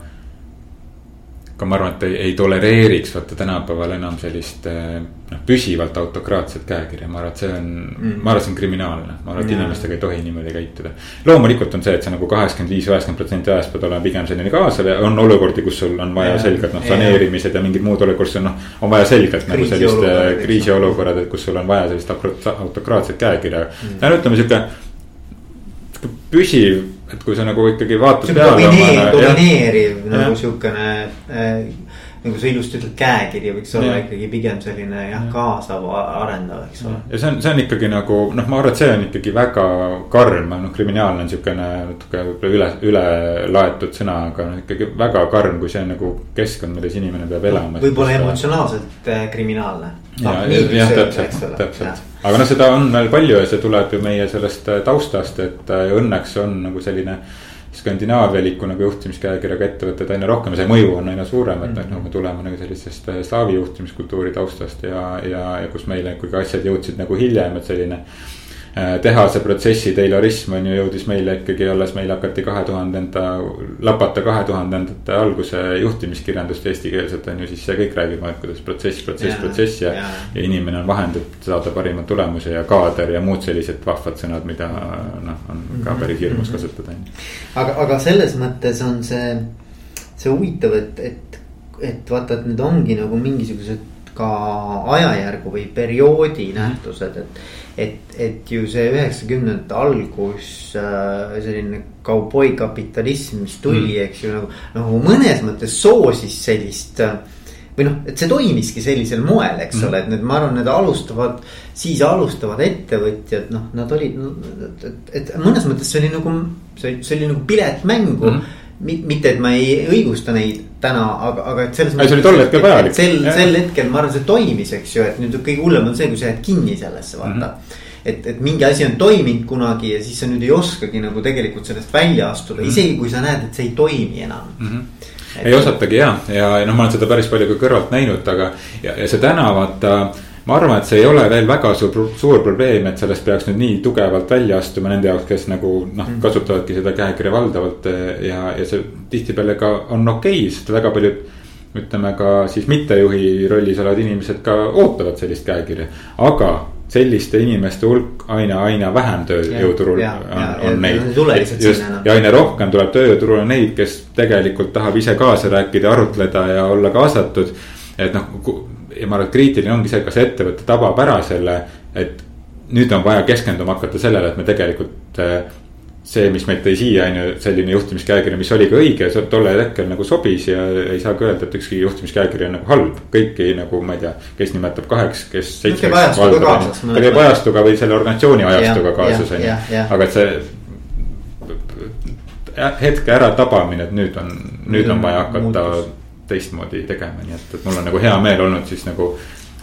S2: aga ma arvan, et ei, ei tolereeriks vaata tänapäeval enam sellist eh, noh, püsivalt autokraatset käekirja, ma arvan, et see on mm., ma arvan, et see on kriminaalne. ma arvan, et inimestega ei tohi niimoodi käituda. loomulikult on see, et sa nagu kaheksakümmend viis, üheksakümmend protsenti ajast pead olema pigem selline kaasav ja on olukordi, kus sul on vaja selgelt noh, saneerimised ja mingid muud olukorrad, kus on noh. on vaja selgelt nagu sellist eh, kriisiolukorrad, et kus sul on vaja sellist autokraatset käekirja mm., ütleme sihuke püsiv et kui sa nagu ikkagi vaatad
S1: peale. domineeriv, domineeriv nagu sihukene äh, nagu sa ilusti ütled, käekiri võiks olla ja. ikkagi pigem selline jah ja., kaasav, arendav, eks ole.
S2: ja see on, see on ikkagi nagu noh, ma arvan, et see on ikkagi väga karm, noh kriminaalne on siukene natuke võib-olla üle, ülelaetud sõna, aga noh ikkagi väga karm, kui see on nagu keskkond, milles inimene peab elama.
S1: võib-olla emotsionaalselt äh, kriminaalne.
S2: ja, jah, täpselt, täpselt, aga noh, seda on veel palju ja see tuleb ju meie sellest äh, taustast, et äh, õnneks on nagu selline skandinaavialiku nagu juhtimiskäekirjaga ettevõtted aina rohkem ja see mõju on aina suurem, et noh, nagu me tuleme nagu sellisest äh, slaavi juhtimiskultuuri taustast ja, ja, ja kus meile ikkagi asjad jõudsid nagu hiljem, et selline tehase protsessi Taylorism on ju jõudis meile ikkagi alles, meil hakati kahe tuhandenda, lapata kahe tuhandendate alguse juhtimiskirjandust eestikeelset on ju, siis see kõik räägib ainult kuidas protsess, protsess, protsess ja. ja inimene on vahend, et saada parima tulemuse ja kaader ja muud sellised vahvad sõnad, mida noh, on ka mhm. päris hirmus mhm. kasutada.
S1: aga, aga selles mõttes on see, see huvitav, et, et, et vaata, et need ongi nagu mingisugused ka ajajärgu või perioodi nähtused, et et, et ju see üheksakümnendate algus äh, selline kauboikapitalism, mis tuli mm., eks ju nagu, nagu mõnes mõttes soosis sellist äh, või noh, et see toimiski sellisel moel, eks mm. ole, et need, ma arvan, need alustavad, siis alustavad ettevõtjad, noh, nad olid no,, et, et mõnes mõttes see oli nagu, see, see oli nagu pilet mängu mm mitte, et ma ei õigusta neid täna, aga, aga et selles
S2: mõttes. see oli tol hetkel vajalik.
S1: sel, sel hetkel ma arvan, see toimis, eks ju, et nüüd kõige hullem on see, kui sa jääd kinni sellesse, vaata mm. -hmm et, et mingi asi on toiminud kunagi ja siis sa nüüd ei oskagi nagu tegelikult sellest välja astuda mm, -hmm. isegi kui sa näed, et see ei toimi enam mm.
S2: -hmm. Et... ei osatagi ja, ja, noh, ma olen seda päris palju ka kõrvalt näinud, aga ja, ja see täna vaata ma arvan, et see ei ole veel väga suur, suur probleem, et sellest peaks nüüd nii tugevalt välja astuma nende jaoks, kes nagu noh, mm. kasutavadki seda käekirja valdavalt eh, ja, ja see tihtipeale ka on okei okay,, sest väga paljud. ütleme ka siis mittejuhi rollis olevad inimesed ka ootavad sellist käekirja, aga selliste inimeste hulk aina, aina vähem tööjõuturul ja, on, ja, on neid. just ja aina rohkem tuleb tööjõuturule neid, kes tegelikult tahab ise kaasa rääkida, arutleda ja olla kaasatud. et noh, ja ma arvan, et kriitiline ongi see, kas ettevõte tabab ära selle, et nüüd on vaja keskenduma hakata sellele, et me tegelikult äh, see, mis meid tõi siia, on ju, selline juhtimiskäekiri, mis oli ka õige, tollel hetkel nagu sobis ja ei saa ka öelda, et ükski juhtimiskäekiri on nagu halb. kõiki nagu ma ei tea, kes nimetab kaheks, kes seitsmeks. ta käib ajastuga või selle organisatsiooni ajastuga kaasas on ju, aga et see. hetke äratabamine, et nüüd on, nüüd on vaja hakata muutus teistmoodi tegema, nii et, et mul on nagu hea meel olnud siis nagu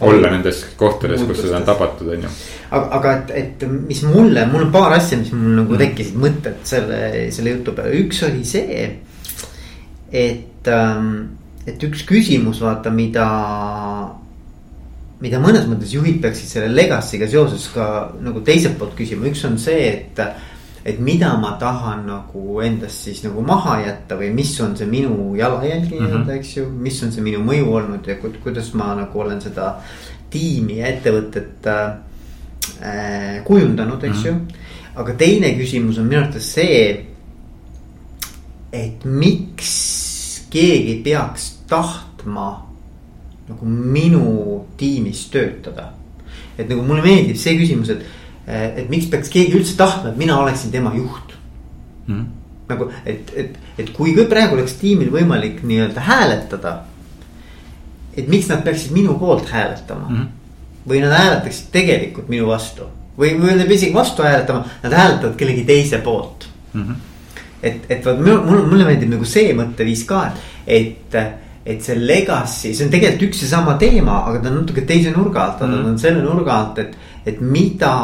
S2: olla nendes kohtades, kus seda on tabatud, on ju.
S1: aga, aga et, et mis mulle, mul on paar asja, mis mul nagu mm. tekkisid mõtted selle, selle jutu peale, üks oli see. et, ähm, et üks küsimus, vaata, mida, mida mõnes mõttes juhid peaksid selle legacy'ga seoses ka nagu teiselt poolt küsima, üks on see, et et mida ma tahan nagu endast siis nagu maha jätta või mis on see minu jalajälg mm -hmm. nii-öelda, eks ju. mis on see minu mõju olnud ja kuidas ma nagu olen seda tiimi ja ettevõtet äh, kujundanud, eks mm -hmm. ju. aga teine küsimus on minu arvates see, et miks keegi peaks tahtma nagu minu tiimis töötada. et nagu mulle meeldib see küsimus, et et miks peaks keegi üldse tahtma, et mina oleksin tema juht mm.. nagu, et, et, et kui praegu oleks tiimil võimalik nii-öelda hääletada. et miks nad peaksid minu poolt hääletama mm. või nad hääletaksid tegelikult minu vastu või, või nad ei pea isegi vastu hääletama, nad hääletavad kellegi teise poolt mm. -hmm. et, et vot mulle, mulle meeldib nagu see mõtteviis ka, et, et et see legacy, see on tegelikult üks ja sama teema, aga ta on natuke teise nurga alt, vaata mm. ta on selle nurga alt, et et mida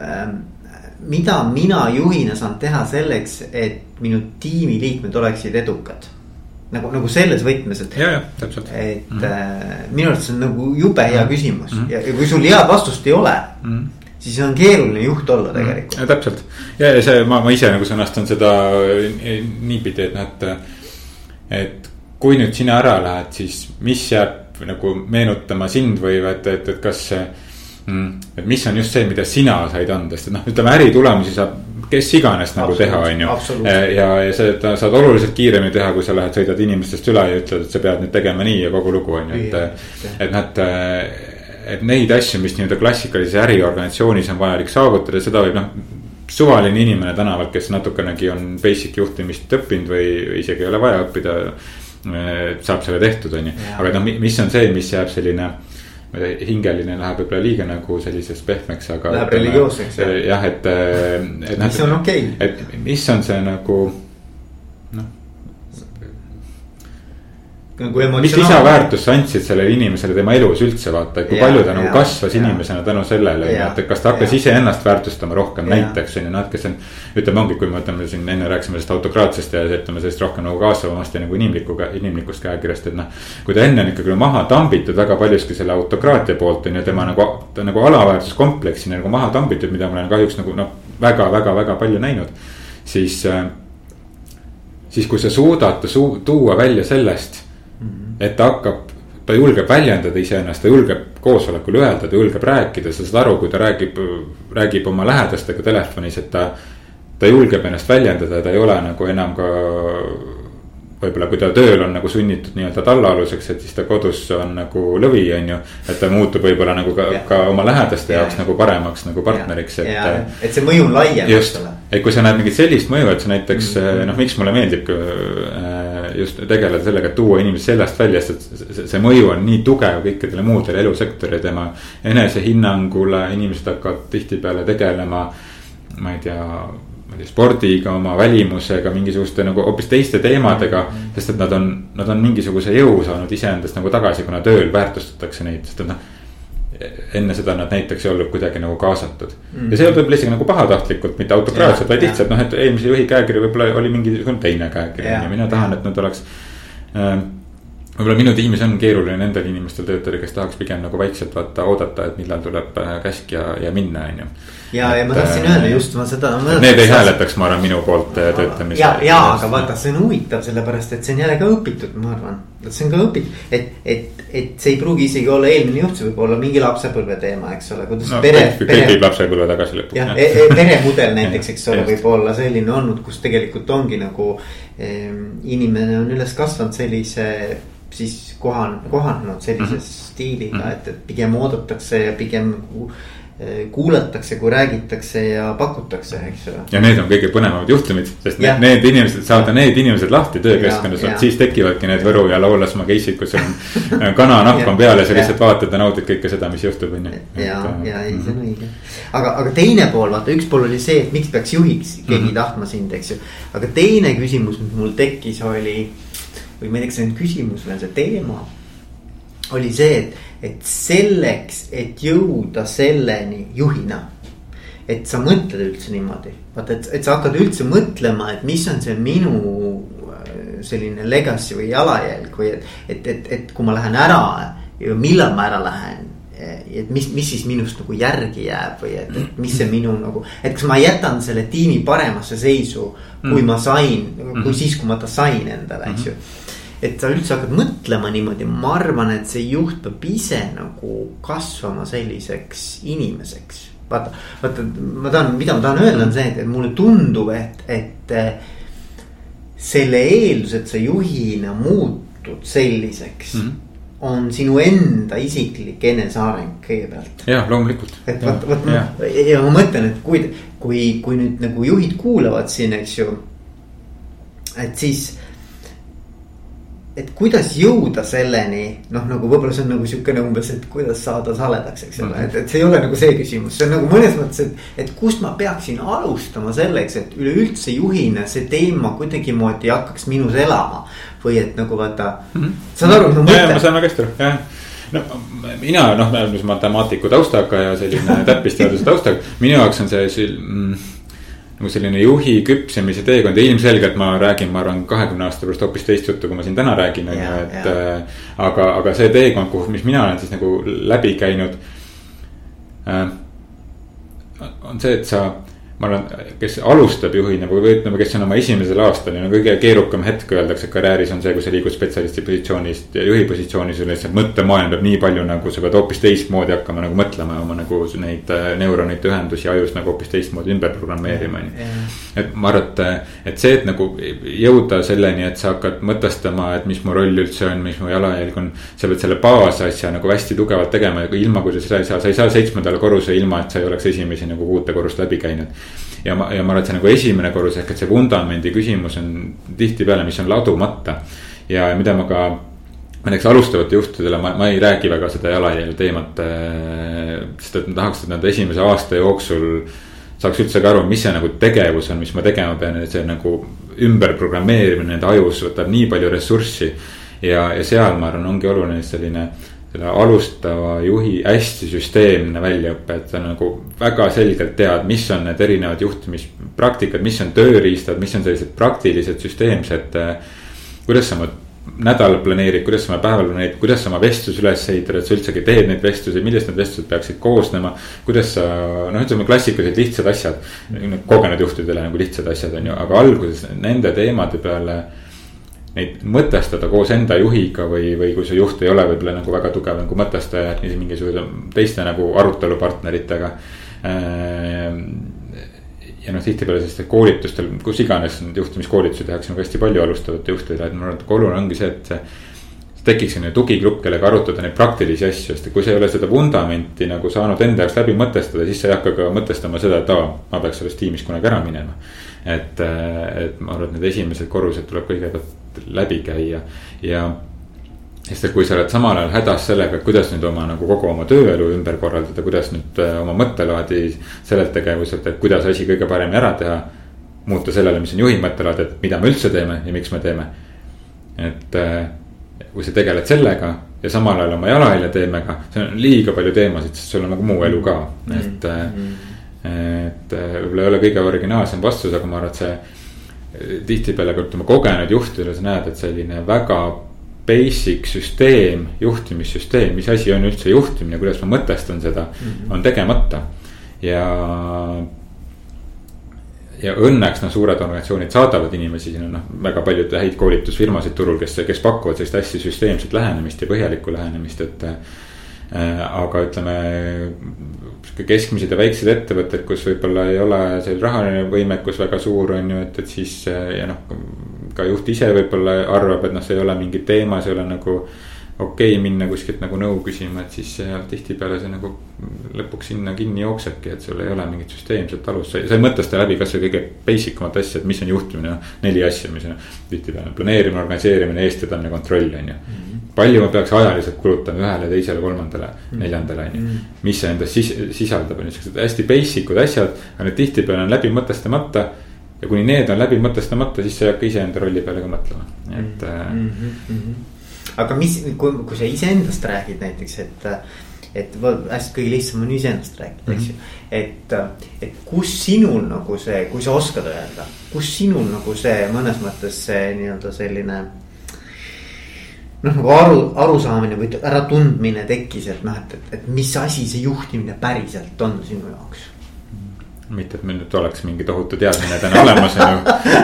S1: ähm,, mida mina juhina saan teha selleks, et minu tiimiliikmed oleksid edukad nagu, nagu selles võtmes, et. et mm -hmm. äh, minu arvates see on nagu jube hea mhm. küsimus mm -hmm. ja, ja kui sul head vastust ei ole mm. -hmm siis on keeruline juht olla mhm. tegelikult
S2: mm,. täpselt ja, ja see, ma, ma ise nagu sõnastan seda niipidi, et noh, et. et kui nüüd sina ära lähed, siis mis jääb nagu meenutama sind või et, et, et kas see mm,. et mis on just see, mida sina said anda, sest noh, ütleme äritulemusi saab kes iganes nagu teha, on ju. ja, ja seda saad oluliselt kiiremini teha, kui sa lähed, sõidad inimestest üle ja ütled, et sa pead nüüd tegema nii ja kogu lugu on ju, et. et noh, et, neid asju, mis nii-öelda klassikalises äriorganisatsioonis on vajalik saavutada, seda võib noh suvaline inimene tänavalt, kes natukenegi on basic juhtimist õppinud või isegi ei ole vaja õppida saab selle tehtud, on ju, aga noh, mis on see, mis jääb selline hingeline läheb võib-olla liiga nagu selliseks pehmeks, aga.
S1: Läheb religioosseks
S2: jah. et,
S1: et. mis on okei
S2: okay.. et mis on see nagu mis lisaväärtust sa andsid sellele inimesele tema elus üldse vaata, et kui ja, palju ta nagu kasvas ja, inimesena tänu sellele, et kas ta hakkas iseennast väärtustama rohkem ja. näiteks on ju, nad, kes on. ütleme, ongi, kui me võtame siin enne rääkisime sellest autokraatsest ja ütleme sellest rohkem nagu kaasavamast ja nagu inimliku, inimlikust käekirjast, et noh. kui ta enne on ikkagi maha tambitud väga paljuski selle autokraatia poolt on ju, tema nagu, nagu alaväärsuskompleksi nagu maha tambitud, mida ma olen kahjuks nagu noh, väga-väga-väga palju näinud, siis äh, siis kui sa suudad su tuua välja sellest et ta hakkab, ta julgeb väljendada iseennast, ta julgeb koosolekul öelda, ta julgeb rääkida, sa saad aru, kui ta räägib, räägib oma lähedastega telefonis, et ta. ta julgeb ennast väljendada, ta ei ole nagu enam ka võib-olla kui ta tööl on nagu sunnitud nii-öelda tallaaluseks, et siis ta kodus on nagu lõvi, on ju. et ta muutub võib-olla nagu ka, ka oma lähedaste ja, jaoks nagu paremaks nagu partneriks,
S1: et. et see mõju on laiem.
S2: just, et kui sa näed mingit sellist mõju, et sa näiteks mm -hmm. noh, miks mulle meeldib äh, just tegeleda sellega, et tuua inimest sellest välja, sest see mõju on nii tugev kõikidele muudele elusektorile, tema enesehinnangule, inimesed hakkavad tihtipeale tegelema ma ei tea ma ei tea, spordiga, oma välimusega, mingisuguste nagu hoopis teiste teemadega mm. -hmm. sest et nad on, nad on mingisuguse jõu saanud iseendast nagu tagasi, kuna tööl väärtustatakse neid, sest et noh. Enne seda nad näiteks ei olnud kuidagi nagu kaasatud mm. -hmm. ja see võib-olla isegi nagu pahatahtlikult, mitte autokraatselt, vaid lihtsalt noh, et eelmise juhi käekiri võib-olla oli mingisugune teine käekiri ja mina tahan, et nad oleks äh, võib-olla minu tiimis on keeruline nendel inimestel töötada, kes tahaks pigem nagu vaikselt vaata oodata, et millal tuleb äh, käsk ja, ja minna, on ju.
S1: Ja, ja ma tahtsin öelda just ma seda.
S2: Need ei hääletaks, ma arvan, minu poolt äh, töötamise.
S1: ja, ja aga vaata, see on huvitav, sellepärast et see on jälle ka õpitud, ma arvan. see on ka õpitud, et, et, et see ei pruugi isegi olla eelmine juht, see võib olla mingi lapsepõlve teema, eks ole, kuidas
S2: no, pere. kõik viib lapsepõlve tagasi lõpuks.
S1: jah, e, e, peremudel näiteks, eks ole, võib olla selline olnud, kus tegelikult ongi nagu eh, inimene on üles kasvanud sellise siis kohan-, kohanenud sellise mm -hmm. stiiliga, mhm. et, et pigem oodatakse ja pigem eh, kuulatakse, kui räägitakse ja pakutakse, eks ole.
S2: ja need on kõige põnevamad juhtumid, sest ja. need, need inimesed, saada need inimesed lahti töökeskkonnas, vot siis tekivadki need Võru ja Laulasmaa case'id, kus on kananahk on peal ja sa lihtsalt vaatad ja naudid kõike seda, mis juhtub, on ju.
S1: ja, ja ei, see on mhm. õige. aga, aga teine pool, vaata, üks pool oli see, et miks peaks juhiks keegi mm -hmm. tahtma sind, eks ju. aga teine küsimus, mis mul tekkis, oli või ma ei tea, kas see on küsimus või on see teema. oli see, et, et selleks, et jõuda selleni juhina. et sa mõtled üldse niimoodi, vaata, et, et sa hakkad üldse mõtlema, et mis on see minu äh, selline legacy või jalajälg või et, et, et, et kui ma lähen ära ja millal ma ära lähen et mis, mis siis minust nagu järgi jääb või et, et mis see minu nagu, et kas ma jätan selle tiimi paremasse seisu, kui mm. ma sain, kui siis, kui ma ta sain endale, eks ju et sa üldse hakkad mõtlema niimoodi, ma arvan, et see juht peab ise nagu kasvama selliseks inimeseks. vaata, vaata, ma tahan, mida ma tahan öelda, on see, et mulle tundub, et, et selle eeldus, et sa juhina muutud selliseks mm. -hmm on sinu enda isiklik eneseareng kõigepealt.
S2: jah, loomulikult.
S1: et vot, vot noh, ja ma mõtlen, et kui, kui, kui nüüd nagu juhid kuulavad siin, eks ju. et siis et kuidas jõuda selleni, noh, nagu võib-olla see on nagu sihukene umbes, et kuidas saada saledaks, eks ole, et, et see ei ole nagu see küsimus, see on nagu mõnes mõttes, et. et kust ma peaksin alustama selleks, et üleüldse juhina see teema kuidagimoodi hakkaks minus elama. või et nagu vaata mm, -hmm. saad aru, ma mõtlen?
S2: ma saan väga hästi aru, jah no mina noh, matemaatiku taustaga ja selline täppisteaduse taustaga, minu jaoks on see mm, nagu selline juhi küpsemise teekond ja ilmselgelt ma räägin, ma arvan, kahekümne aasta pärast hoopis teist juttu, kui ma siin täna räägin, on ju, et. Äh, aga, aga see teekond, kuhu, mis mina olen siis nagu läbi käinud äh,. on see, et sa ma arvan, kes alustab juhina või ütleme, kes on oma esimesel aastal ja no kõige keerukam hetk öeldakse karjääris on see, kui sa liigud spetsialisti positsioonist ja juhi positsiooni, sul lihtsalt mõttemaailm peab nii palju nagu sa pead hoopis teistmoodi hakkama nagu mõtlema oma nagu neid äh, neuronite ühendusi ajus nagu hoopis teistmoodi ümber programmeerima, on ju. et ma arvan, et, et see, et nagu jõuda selleni, et sa hakkad mõtestama, et mis mu roll üldse on, mis mu jalajälg on. sa pead selle baasasja nagu hästi tugevalt tegema, ilma kui sa seda ei saa, sa ei saa seitsmendale korrusele ilma, et sa ei oleks esimesi nagu kuute korrust läbi käinud ja ma, ja ma arvan, et see nagu esimene korrus ehk et see vundamendi küsimus on tihtipeale, mis on ladumata. ja mida ma ka näiteks alustavate juhtidele ma, ma ei räägi väga seda jalajälje teemat. sest et ma tahaks, et nad esimese aasta jooksul saaks üldse ka aru, mis see nagu tegevus on, mis ma tegema pean, et see nagu ümberprogrammeerimine nende ajus võtab nii palju ressurssi. ja, ja seal ma arvan, ongi oluline selline selle alustava juhi hästi süsteemne väljaõpe, et sa nagu väga selgelt tead, mis on need erinevad juhtimispraktikad, mis on tööriistad, mis on sellised praktilised, süsteemsed. kuidas sa oma nädalat planeerid, kuidas sa oma päeva planeerid, kuidas sa oma vestluse üles ehitad, et sa üldsegi teed neid vestlusi, millest need vestlused peaksid koosnema. kuidas sa, noh, ütleme klassikalised lihtsad asjad, kogenud juhtidele nagu lihtsad asjad on ju, aga alguses nende teemade peale neid mõtestada koos enda juhiga või, või kui see juht ei ole võib-olla nagu väga tugev nagu mõtestaja, et mingisuguse teiste nagu arutelupartneritega äh, ja noh, tihtipeale sellistel koolitustel, kus iganes neid juhtimiskoolitusi tehakse nagu hästi palju alustavate juhtidele, et ma arvan, et oluline ongi see, et tekiks selline tugigrupp, kellega arutada neid praktilisi asju, sest kui sa ei ole seda vundamenti nagu saanud enda jaoks läbi mõtestada, siis sa ei hakka ka mõtestama seda, et aa, ma peaks sellest tiimist kunagi ära minema. et, et ma arvan, et need esimesed korrused tuleb kõigepealt läbi käia ja sest et kui sa oled samal ajal hädas sellega, kuidas nüüd oma nagu kogu oma tööelu ümber korraldada, kuidas nüüd äh, oma mõttelaadi sellelt tegevuselt, et kuidas asi kõige paremini ära teha. muuta sellele, mis on juhi mõttelaad, et mida me üldse teeme ja miks me teeme. et äh, kui sa tegeled sellega ja samal ajal oma jalajälje teemega, see on liiga palju teemasid, sest sul on nagu muu elu ka, mm. et mm. -hmm. et võib-olla ei ole kõige originaalsem vastus, aga ma arvan, et see tihtipeale ka ütleme kogenud juhtidele sa näed, et selline väga basic süsteem, juhtimissüsteem, mis asi on üldse juhtimine, kuidas ma mõtestan seda mm, -hmm. on tegemata. ja, ja õnneks noh, suured organisatsioonid saadavad inimesi, siin on noh, väga palju häid koolitusfirmasid turul, kes, kes pakuvad sellist hästi süsteemset lähenemist ja põhjalikku lähenemist, et. Aga ütleme, keskmised ja väiksed ettevõtted, kus võib-olla ei ole see rahaline võimekus väga suur, on ju, et, et siis ja noh ka juht ise võib-olla arvab, et noh, see ei ole mingi teema, see ei ole nagu okei okay, minna kuskilt nagu nõu küsima, et siis tihtipeale see nagu lõpuks sinna kinni jooksebki, et sul ei ole mingit süsteemset alust, sa ei, mõtesta läbi kasvõi kõige basic umat asja, et mis on juhtimine, neli asja, mis on tihtipeale planeerimine, organiseerimine, eestvedamine, kontroll on ju mm. -hmm. Palju ma peaks ajaliselt kulutama ühele, teisele, kolmandale mm, -hmm. neljandale on ju, mhm. mis see endas sis, sisaldab, on ju siuksed hästi basic ud asjad, aga need tihtipeale on läbi mõtestamata ja kuni need on läbi mõtestamata, siis sa ei hakka iseenda rolli peale ka mõtlema, et mm.
S1: -hmm. aga mis, kui, kui sa iseendast räägid näiteks, et, et hästi kõige lihtsam on iseendast rääkida, eks ju. Mhm. et, et kus sinul nagu see, kui sa oskad öelda, kus sinul nagu see mõnes mõttes see nii-öelda selline noh, nagu aru, arusaamine või äratundmine tekkis, et noh, et, et, et mis asi see juhtimine päriselt on sinu jaoks
S2: mitte, et meil nüüd oleks mingi tohutu teadmine täna olemas on ju.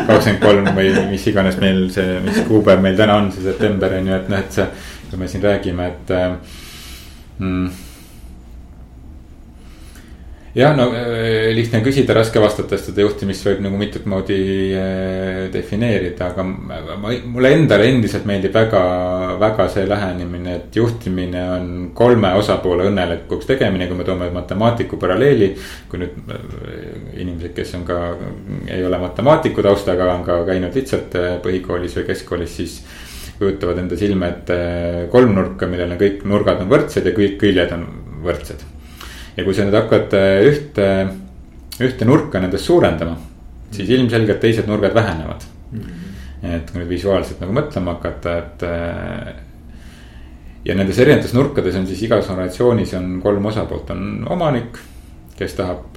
S2: kakskümmend kolm või mis iganes meil see, mis kuupäev meil täna on, see september on ju, et noh, et see. kui me siin räägime, et mm, jah, no äh, lihtne küsida, raske vastata, sest seda juhtimist võib nagu mitut moodi äh, defineerida, aga ma, mulle endale endiselt meeldib väga, väga see lähenemine, et juhtimine on kolme osapoole õnnelikuks tegemine, kui me toome matemaatiku paralleeli. kui nüüd äh, inimesed, kes on ka, ei ole matemaatiku taustaga, on ka käinud lihtsalt põhikoolis või keskkoolis, siis kujutavad enda silme ette kolmnurka, millel on kõik nurgad on võrdsed ja kõik küljed on võrdsed ja kui sa nüüd hakkad äh, ühte, ühte nurka nendest suurendama, siis ilmselgelt teised nurgad vähenevad mm. -hmm. et kui nüüd visuaalselt nagu mõtlema hakata, et. Äh, ja nendes erinevates nurkades on siis igas organisatsioonis on kolm osapoolt, on omanik, kes tahab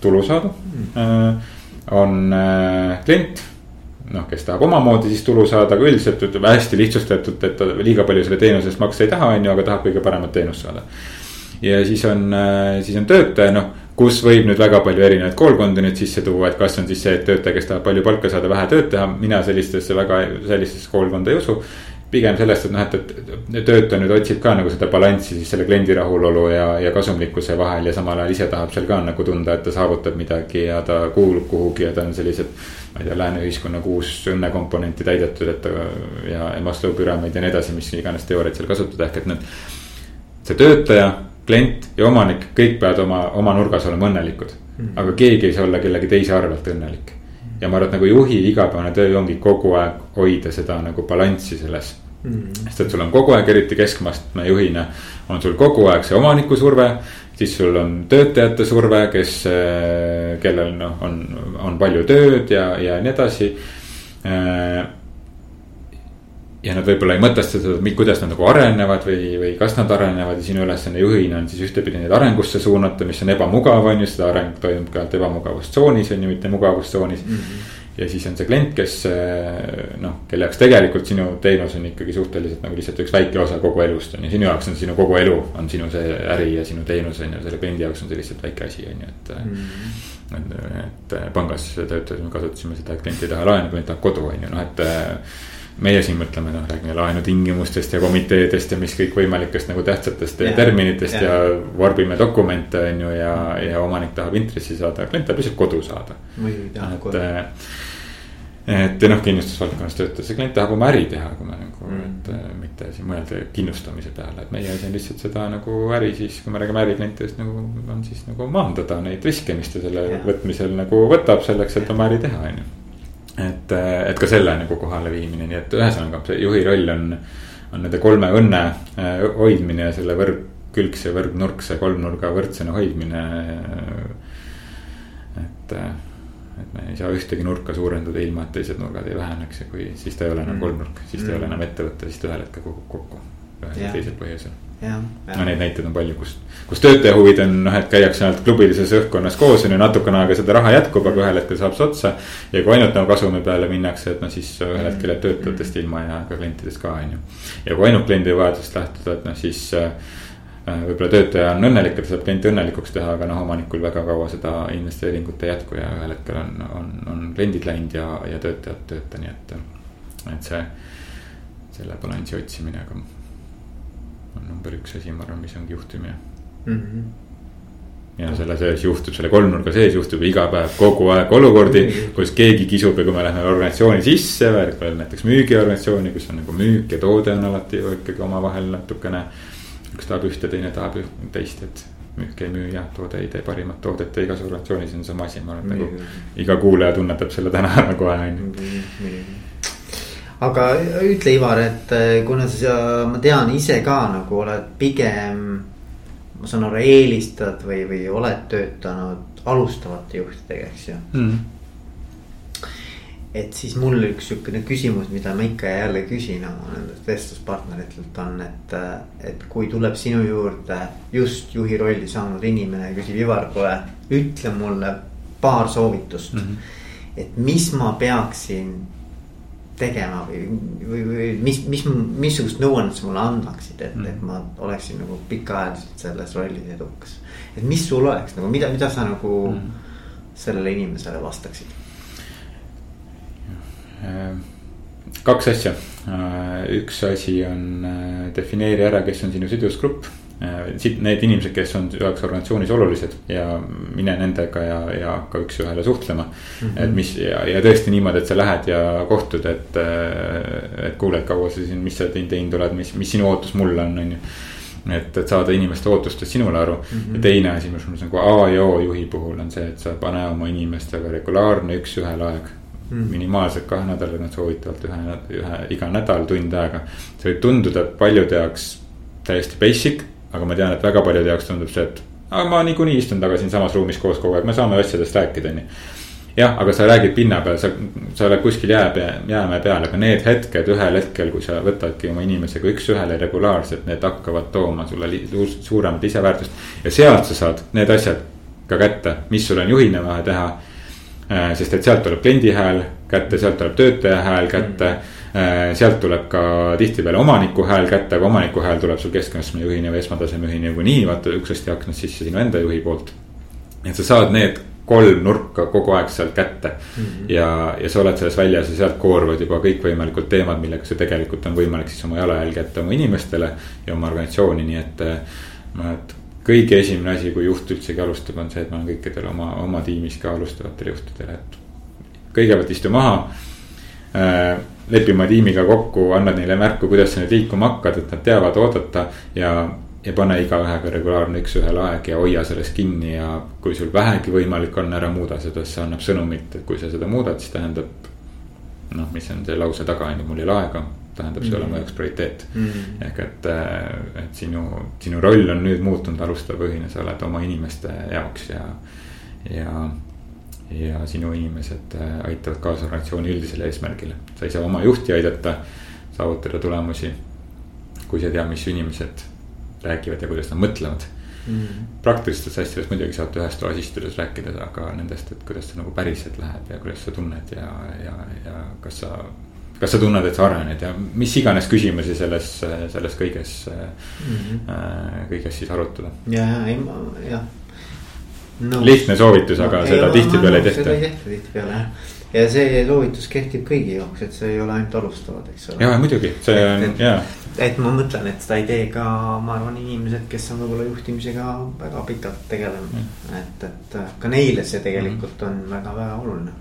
S2: tulu saada mm. on klient noh, kes tahab omamoodi siis tulu saada, aga üldiselt ütleme hästi lihtsustatult, et ta liiga palju selle teenuse eest maksta ei taha, on ju, aga tahab kõige paremat teenust saada ja siis on, äh, siis on töötaja, noh, kus võib nüüd väga palju erinevaid koolkondi nüüd sisse tuua, et kas on siis see, et töötaja, kes tahab palju palka saada, vähe tööd teha, mina sellistesse väga, sellistesse koolkonda ei usu pigem sellest, et noh, et, et töötaja nüüd otsib ka nagu seda balanssi siis selle kliendi rahulolu ja, ja kasumlikkuse vahel ja samal ajal ise tahab seal ka nagu tunda, et ta saavutab midagi ja ta kuulub kuhugi ja ta on sellised. ma ei tea, lääne ühiskonna kuus õnnekomponenti täidetud, et ta ja Maslow püramiid ja nii edasi, mis iganes teooriaid seal kasutada, ehk et need. see töötaja klient ja omanik, kõik peavad oma, oma nurgas olema õnnelikud mm. -hmm. aga keegi ei saa olla kellegi teise arvelt õnnelik. ja ma arvan, et nagu juhi igapäevane töö ongi kogu aeg hoida seda nagu balanssi selles mm. -hmm. sest et sul on kogu aeg, eriti keskmastme juhina, on sul kogu aeg see omaniku surve. siis sul on töötajate surve, kes, kellel noh, on, on palju tööd ja, ja nii edasi ja nad võib-olla ei mõtesta seda, kuidas nad nagu arenevad või, või kas nad arenevad ja sinu ülesanne juhina on siis ühtepidi neid arengusse suunata, mis on ebamugav, on ju, seda areng toimub ka ebamugavustsoonis on ju, mitte mugavustsoonis mm. -hmm. ja siis on see klient, kes noh, kelle jaoks tegelikult sinu teenus on ikkagi suhteliselt nagu lihtsalt üks väike osa kogu elust on ju, sinu jaoks on sinu kogu elu on sinu see äri ja sinu teenus on ju, selle kliendi jaoks on see lihtsalt väike asi on ju, et mm. -hmm et, et pangas töötades me kasutasime seda, et klient ei taha laenu, klient tahab kodu, on ju, noh, et meie siin mõtleme, noh, räägime laenutingimustest ja komiteedest ja mis kõikvõimalikest nagu tähtsatest ja, terminitest ja, ja varbime dokumente, on ju, ja, ja omanik tahab intressi saada, klient tahab lihtsalt kodu saada. et, et noh, kindlustusvaldkonnas töötades klient tahab oma äri teha, kui me nagu mm., et mitte siin mõelda kindlustamise peale, et meie asi on lihtsalt seda nagu äri siis, kui me räägime äriklientidest nagu on siis nagu maandada neid riske, mis ta selle ja. võtmisel nagu võtab selleks, et oma äri teha, on ju et, et ka selle nagu kohale viimine, nii et ühesõnaga see juhi roll on, on nende kolme õnne äh, hoidmine ja selle võrgkülgse, võrgnurkse kolmnurga võrdsena hoidmine. et, et me ei saa ühtegi nurka suurendada ilma, et teised nurgad ei väheneks ja kui, siis ta ei ole enam mm. kolmnurk, siis ta mm. ei ole enam ettevõte, siis ta ühel hetkel kukub kokku ühel või teisel põhjusel no neid näiteid on palju, kus, kus töötaja huvid on noh, et käiakse ainult klubilises õhkkonnas koos on ju natukene aega seda raha jätkub, aga ühel hetkel saab see otsa. ja kui ainult nagu kasumi peale minnakse, et noh, siis ühel hetkel jääb töötajatest ilma ja ka klientidest ka on ju. ja kui ainult kliendi vajadusest lähtuda, et noh, siis äh, võib-olla töötaja on õnnelik, et saab klienti õnnelikuks teha, aga noh, omanikul väga kaua seda investeeringut ei jätku ja ühel hetkel on, on, on kliendid läinud ja, ja töötajad tööta, nii et. et see, selle balansi otsimine, aga on number üks asi, ma arvan, mis ongi juhtimine mm. -hmm ja selle sees juhtub, selle kolmnurga sees juhtub iga päev kogu aeg olukordi -hmm. kus keegi kisub ja kui me läheme organisatsiooni sisse, näiteks müügiorganisatsiooni, kus on nagu müük ja toode on alati ju ikkagi omavahel natukene. üks tahab ühte, teine tahab teist, et müük ei müü ja toode ei tee parimat toodet ja igas organisatsioonis on sama asi, ma arvan, et nagu iga kuulaja tunnetab selle täna ära kohe on ju
S1: aga ütle, Ivar, et äh, kuna sa, ma tean ise ka nagu oled pigem. ma saan aru, eelistad või, või oled töötanud alustavate juhtidega, eks ju mm.. et siis mul üks sihukene küsimus, mida ma ikka ja jälle küsin oma nendelt vestluspartneritelt on, et. Äh, et kui tuleb sinu juurde just juhi rolli saanud inimene ja küsib, Ivar, kuule, ütle mulle paar soovitust mm. -hmm. et mis ma peaksin tegema või, või, või mis, mis, missugust nõuannet sa mulle annaksid, et mm., et ma oleksin nagu pikaajaliselt selles rollis edukas. et mis sul oleks nagu, mida, mida sa nagu mm. sellele inimesele vastaksid?
S2: kaks asja, üks asi on äh, defineeri ära, kes on sinu sidusgrupp siit need inimesed, kes on jaoks organisatsioonis olulised ja mine nendega ja, ja hakka üks-ühele suhtlema mm. -hmm. et mis ja, ja tõesti niimoodi, et sa lähed ja kohtud, et, äh, et kuule, et kaua sa siin, mis sa teinud oled, mis, mis sinu ootus mulle on, on ju. et, et saada inimeste ootustest sinule aru mm. -hmm. ja teine asi, mis mul nagu A ja O juhi puhul on see, et sa pane oma inimestega regulaarne üks-ühele aeg Mm. minimaalselt kahe nädalat, nad soovitavalt ühe, ühe iga nädal tund aega. see võib tunduda paljude jaoks täiesti basic aga ma tean, et väga paljude jaoks tundub see, et aga ma niikuinii istun taga siinsamas ruumis koos kogu aeg, me saame asjadest rääkida, on ju. jah, aga sa räägid pinna peal, sa, sa oled kuskil jää, jäämäe peal, aga need hetked ühel hetkel, kui sa võtadki oma inimesega üks-ühele regulaarselt, need hakkavad tooma sulle suuremat lisaväärtust. ja sealt sa saad need asjad ka kätte, mis sul on juhina vaja teha. Äh, sest et sealt tuleb kliendi hääl kätte, sealt tuleb töötaja hääl kätte mm sealt tuleb ka tihtipeale omaniku hääl kätte, aga omaniku hääl tuleb sul keskastme juhini või esmataseme juhini nagunii, vaata uksest ja aknast sisse sinu enda juhi poolt. et sa saad need kolm nurka kogu aeg sealt kätte mm. -hmm. ja, ja sa oled selles väljas ja sealt kooruvad juba kõikvõimalikud teemad, millega see tegelikult on võimalik siis oma jalajälg jätta oma inimestele ja oma organisatsiooni, nii et. ma, et kõige esimene asi, kui juht üldsegi alustab, on see, et ma olen kõikidele oma, oma tiimis ka alustavatele juhtidele, et. kõigepealt istu maha äh, lepime tiimiga kokku, annad neile märku, kuidas sa nüüd liikuma hakkad, et nad teavad oodata ja ja pane igaühega regulaarne üks-ühele aeg ja hoia sellest kinni ja kui sul vähegi võimalik on, ära muuda seda, see annab sõnumit, et kui sa seda muudad, siis tähendab. noh, mis on see lause taga, on ju, mul ei ole aega, tähendab, see ei ole mu jaoks prioriteet mm. -hmm. ehk et, et sinu, sinu roll on nüüd muutunud alustavapõhine, sa oled oma inimeste jaoks ja, ja ja sinu inimesed äh, aitavad kaasa organisatsiooni üldisele eesmärgile. sa ei saa oma juhti aidata saavutada tulemusi, kui sa ei tea, mis inimesed räägivad ja kuidas nad mõtlevad mm. -hmm. praktilistest asjadest muidugi saate ühes toas istudes rääkida, aga nendest, et kuidas see nagu päriselt läheb ja kuidas sa tunned ja, ja, ja kas sa. kas sa tunned, et sa arened ja mis iganes küsimusi selles, selles kõiges mm, -hmm. kõiges siis arutada.
S1: ja, ja, ei ma jah
S2: no.. lihtne soovitus, aga no, seda tihtipeale ei tehta.
S1: seda ei tehta tihtipeale jah ja see soovitus kehtib kõigi jaoks, et see ei ole ainult alustavad, eks
S2: ole. ja muidugi, see on ja.
S1: et ma mõtlen, et seda ei tee ka, ma arvan, inimesed, kes on võib-olla juhtimisega väga pikalt tegelenud mm.. et, et ka neile see tegelikult on väga-väga oluline.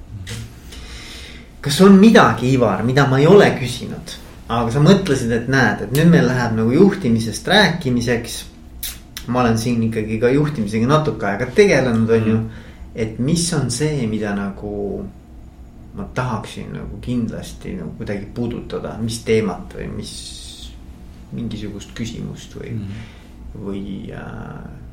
S1: kas on midagi, Ivar, mida ma ei ole küsinud, aga sa mõtlesid, et näed, et nüüd meil läheb nagu juhtimisest rääkimiseks ma olen siin ikkagi ka juhtimisega natuke aega tegelenud, on ju. Et mis on see, mida nagu ma tahaksin nagu kindlasti nagu kuidagi puudutada, mis teemat või mis mingisugust küsimust või mm, -hmm. või äh,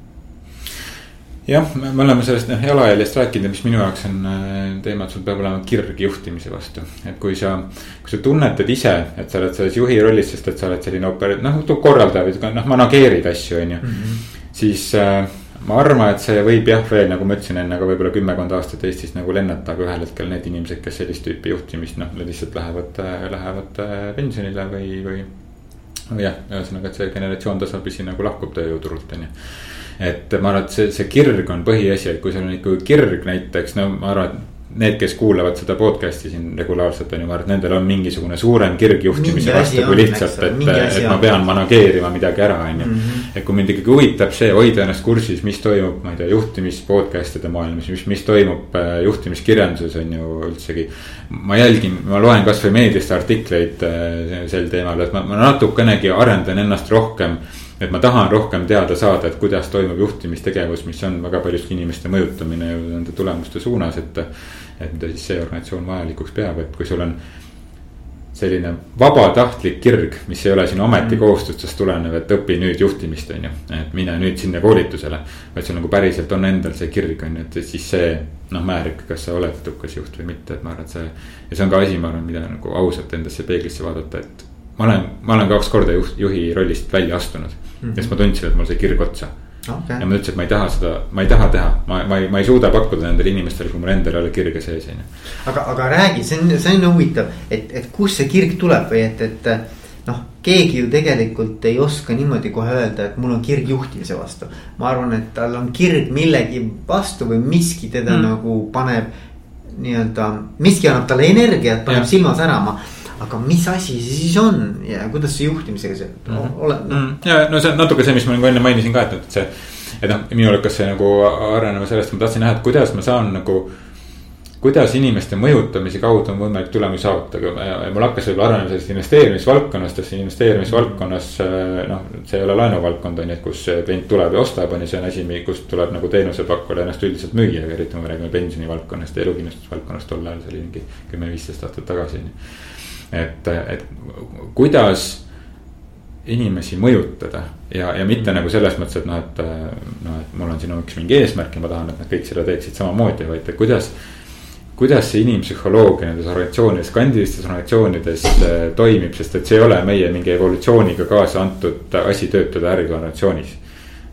S2: jah, me oleme sellest noh jalajäljest rääkinud ja mis minu jaoks on äh, teema, et sul peab olema kirg juhtimise vastu. et kui sa, kui sa tunnetad ise, et sa oled selles juhi rollis, sest et sa oled selline oper-, noh korraldaja või noh manageerid asju, on ju. Mhm. siis äh, ma arvan, et see võib jah, veel nagu ma ütlesin enne, aga võib-olla kümmekond aastat Eestis nagu lennata, aga ühel hetkel need inimesed, kes sellist tüüpi juhtimist noh, lihtsalt lähevad, äh, lähevad pensionile või, või. või jah, ühesõnaga, et see generatsioon tasapisi nagu lahkub tööjõuturult, on ju et ma arvan, et see, see kirg on põhiasi, et kui sul on ikkagi kirg näiteks, no ma arvan, et need, kes kuulavad seda podcast'i siin regulaarselt on ju, ma arvan, et nendel on mingisugune suurem kirg juhtimise vastu kui lihtsalt, et, et ma pean manageerima midagi ära, on ju. Mhm. et kui mind ikkagi huvitab see, hoida ennast kursis, mis toimub, ma ei tea, juhtimis podcast'ide maailmas, mis, mis toimub äh, juhtimiskirjanduses on ju üldsegi. ma jälgin, ma loen kasvõi meediast artikleid äh, sel teemal, et ma, ma natukenegi arendan ennast rohkem et ma tahan rohkem teada saada, et kuidas toimub juhtimistegevus, mis on väga paljuski inimeste mõjutamine ju nende tulemuste suunas, et. et mida siis see organisatsioon vajalikuks peab, et kui sul on selline vabatahtlik kirg, mis ei ole sinu ametikohustustest tulenev, et õpi nüüd juhtimist, on ju. et mine nüüd sinna koolitusele, vaid sul nagu päriselt on endal see kirg, on ju, et siis see noh, määrib, kas sa oled edukas juht või mitte, et ma arvan, et see. ja see on ka asi, ma arvan, mida nagu ausalt endasse peeglisse vaadata, et ma olen, ma olen kaks korda juht, juhi rollist välja astunud mm. -hmm. ja siis ma tundsin, et mul sai kirg otsa okay.. ja ma ütlesin, et ma ei taha seda, ma ei taha teha, ma, ma ei, ma ei suuda pakkuda nendele inimestele, kui mul endal ei ole kirge sees, on ju.
S1: aga, aga räägi, see on, see on huvitav, et, et kust see kirg tuleb või et, et. noh, keegi ju tegelikult ei oska niimoodi kohe öelda, et mul on kirg juhtimise vastu. ma arvan, et tal on kirg millegi vastu või miski teda mm. nagu paneb nii-öelda, miski annab talle energiat, paneb ja. silma särama aga mis asi see siis on ja kuidas see juhtimisega seotud mm -hmm. ole
S2: mm? -hmm. ja no see on natuke see, mis ma nagu enne mainisin ka, et, et see. et noh, minul hakkas see nagu arenema sellest, ma tahtsin näha, et kuidas ma saan nagu. kuidas inimeste mõjutamise kaudu on võimalik tulemusi saavutada, mul hakkas võib-olla arenema sellest investeerimisvaldkonnast, sest investeerimisvaldkonnas. noh, see ei ole laenuvaldkond on ju, et kus klient tuleb ja ostab, on ju, see on asi, kust tuleb nagu teenusepakkuja ennast üldiselt müüa, eriti kui me räägime pensionivaldkonnast ja elukindlustusvaldkonnast, tol ajal see oli mingi kümme-viisteist aastat tagasi on ju et, et kuidas inimesi mõjutada ja, ja mitte mm. nagu selles mõttes, et noh, et noh, et mul on sinu üks mingi eesmärk ja ma tahan, et nad kõik seda teeksid samamoodi, vaid et kuidas. kuidas see inimpsühholoogia nendes organisatsioonides, kandilistes organisatsioonides äh, toimib, sest et see ei ole meie mingi evolutsiooniga kaasa antud asi töötada äriorganisatsioonis.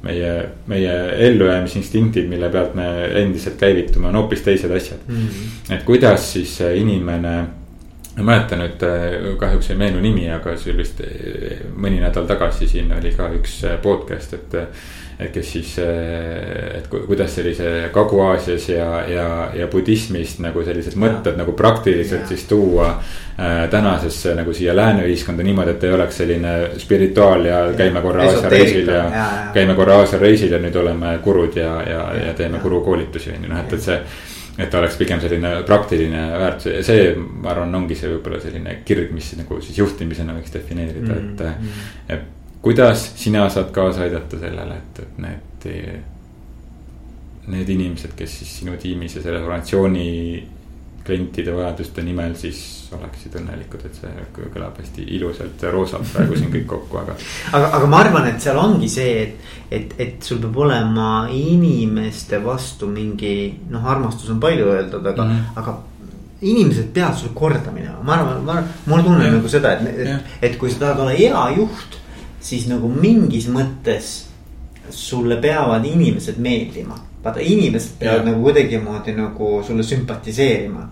S2: meie, meie ellujäämisinstinktid, mille pealt me endiselt käivitume, on hoopis teised asjad mm. -hmm. et kuidas siis inimene ma ei mäleta nüüd, äh, kahjuks ei meenu nimi, aga see oli vist äh, mõni nädal tagasi siin oli ka üks äh, podcast, et. et kes siis, et kuidas sellise Kagu-Aasias ja, ja, ja budismist nagu sellised mõtted nagu praktiliselt ja. siis tuua äh,. tänasesse nagu siia lääne ühiskonda niimoodi, et ei oleks selline spirituaal ja, ja käime korra Aasia reisil ja, ja. käime korra Aasia reisil ja nüüd oleme gurud ja, ja, ja, ja teeme gurukoolitusi on ju, noh, et, et see et ta oleks pigem selline praktiline väärtus see, ma arvan, ongi see võib-olla selline kirg, mis nagu siis juhtimisena võiks defineerida mm, -hmm. et. et kuidas sina saad kaasa aidata sellele, et, et need, need inimesed, kes siis sinu tiimis ja selle organisatsiooni klientide vajaduste nimel siis oleksid õnnelikud, et see kõlab hästi ilusalt ja roosalt praegu siin kõik kokku, aga.
S1: aga, aga ma arvan, et seal ongi see, et, et, et sul peab olema inimeste vastu mingi noh, armastus on palju öeldud, aga mm, -hmm. aga inimesed peavad sulle korda minema, ma arvan, ma, mul tunnen ja. nagu seda, et, et, et kui sa tahad olla hea juht, siis nagu mingis mõttes sulle peavad inimesed meeldima. vaata, inimesed peavad ja. nagu kuidagimoodi nagu sulle sümpatiseerima.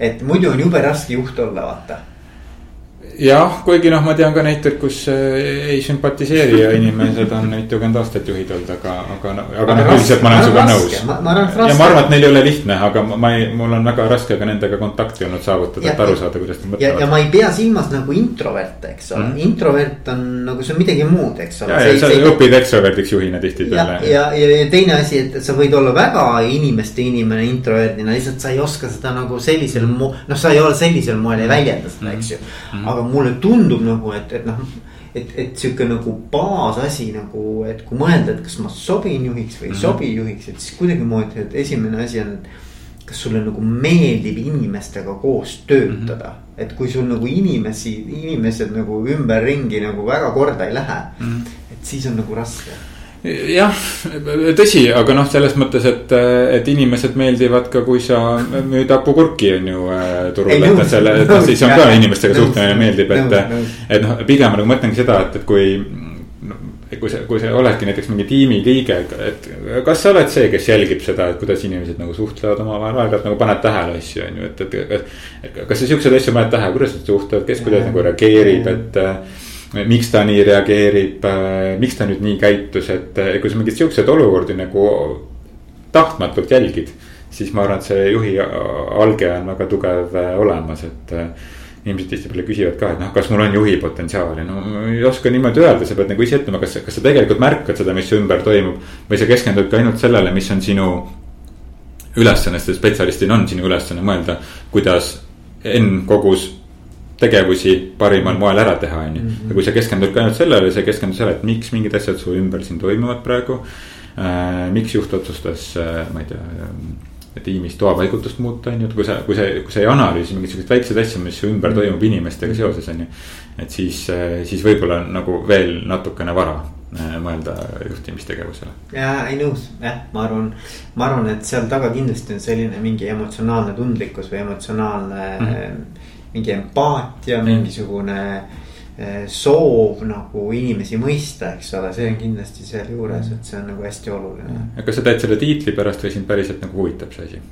S1: et muidu on jube raske juht olla, vaata
S2: jah, kuigi noh, ma tean ka näiteid, kus äh, ei sümpatiseeri ja inimesed on mitukümmend aastat juhid olnud, aga, aga, aga noh, üldiselt ma olen sinuga nõus. ja ma arvan, et neil ei ole lihtne, aga ma ei, mul on väga raske ka nendega kontakti olnud saavutada, et aru saada, kuidas nad
S1: mõtlevad. ja ma ei pea silmas nagu introverte, eks ole mm, -hmm. introvert on nagu see on midagi muud, eks ole.
S2: ja, ja sa õpid ekstraverdiks juhina tihtipeale.
S1: ja, ja, ja teine asi, et sa võid olla väga inimeste inimene introverdina, lihtsalt sa ei oska seda nagu sellisel mo-, noh, sa ei ole sellisel moel ei väljenda seda, eks ju, mhm. Aga mulle tundub nagu, et, et noh. et, et sihuke nagu baasasi nagu, et kui mõelda, et kas ma sobin juhiks või ei mm -hmm. sobi juhiks, et siis kuidagimoodi, et esimene asi on. kas sulle nagu meeldib inimestega koos töötada mm, -hmm. et kui sul nagu inimesi, inimesed nagu ümberringi nagu väga korda ei lähe mm. -hmm. et siis on nagu raske
S2: jah, tõsi, aga noh, selles mõttes, et, et inimesed meeldivad ka, kui sa müüd hapukurki on ju äh, turul, et selle, et noh, siis on ka inimestega suhtlemine meeldib, et. et noh, pigem nagu mõtlengi seda, et, et kui kui sa, kui sa oledki näiteks mingi tiimi liige, et kas sa oled see, kes jälgib seda, et kuidas inimesed nagu suhtlevad omavahel, aeg-ajalt nagu paned tähele asju, on ju, et, et, et. kas sa siukseid asju paned tähele, kuidas nad suhtlevad, kes kuidas nagu reageerib, et miks ta nii reageerib, äh, miks ta nüüd nii käitus, et äh, kui sa mingeid siukseid olukordi nagu tahtmatult jälgid. siis ma arvan, et see juhi alge on väga tugev äh, olemas, et inimesed tihtipeale küsivad ka, et noh, kas mul on juhi potentsiaali, no ei oska niimoodi öelda, sa pead nagu ise ütlema, kas, kas sa tegelikult märkad seda, mis su ümber toimub. või sa keskendudki ainult sellele, mis on sinu ülesanne, sest spetsialistina on sinu ülesanne mõelda, kuidas N kogus tegevusi parimal moel ära teha, on ju. ja kui sa keskendud ka ainult sellele, sa keskendud sellele, et miks mingid asjad su ümber siin toimuvad praegu äh,. miks juht otsustas äh,, ma ei tea äh, tiimis toapaigutust muuta, on ju, et kui sa, kui sa, kui sa ei analüüsi mingeid siukseid väikseid asju, mis su ümber toimub inimestega seoses, on ju. et siis, äh, siis võib-olla nagu veel natukene vara äh, mõelda juhtimistegevusele.
S1: ja ei nõus, jah, ma arvan, ma arvan, et seal taga kindlasti on selline mingi emotsionaalne tundlikkus või emotsionaalne mm. -hmm mingi empaatia, mingisugune eh, soov nagu inimesi mõista, eks ole, see on kindlasti sealjuures, et see on nagu hästi oluline.
S2: kas sa teed selle tiitli pärast või sind päriselt nagu huvitab see asi?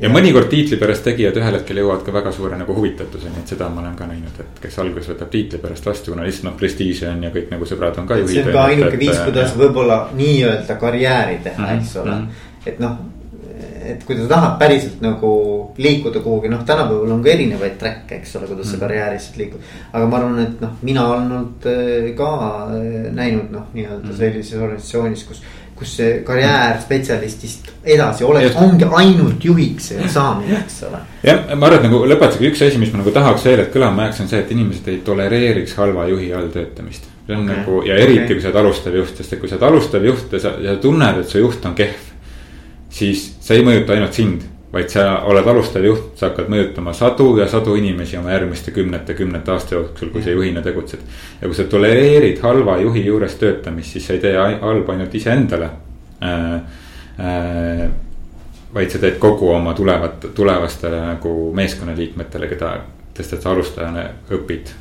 S2: ja mõnikord tiitli pärast tegijad ühel hetkel jõuavad ka väga suure nagu huvitatuseni, et seda ma olen ka näinud, et kes alguses võtab tiitli pärast vastu, kuna lihtsalt noh, prestiiži on ja kõik nagu sõbrad on ka
S1: see on ka ainuke viis, kuidas võib-olla nii-öelda karjääri teha mm, -hmm. eks ole mm. -hmm. et noh, et kui ta tahab päriselt nagu liikuda kuhugi, noh, tänapäeval on ka erinevaid track'e, eks ole, kuidas mm. sa karjääris liigud. aga ma arvan, et noh, mina olen olnud äh, ka äh, näinud noh, nii-öelda mm. sellises organisatsioonis, kus kus see karjäär spetsialistist edasi oleks, ongi ainult juhiks saamine, eks ole.
S2: jah, ma arvan, et nagu lõpetuseks üks asi, mis ma nagu tahaks veel, et kõlama jääks, on see, et inimesed ei tolereeriks halva juhi all töötamist. see on okay. nagu ja eriti okay., kui sa oled alustav juht, sest et kui sa oled alustav juht ja sa, ja tunned, et su juht on kehv siis see ei mõjuta ainult sind, vaid sa oled alustav juht, sa hakkad mõjutama sadu ja sadu inimesi oma järgmiste kümnete, kümnete aasta jooksul, kui sa juhina tegutsed. ja kui sa tolereerid halva juhi juures töötamist, siis sa ei tee halba ainult iseendale äh,. Äh, vaid sa teed kogu oma tulevat, tulevastele nagu meeskonnaliikmetele, keda, sest et sa alustajana õpid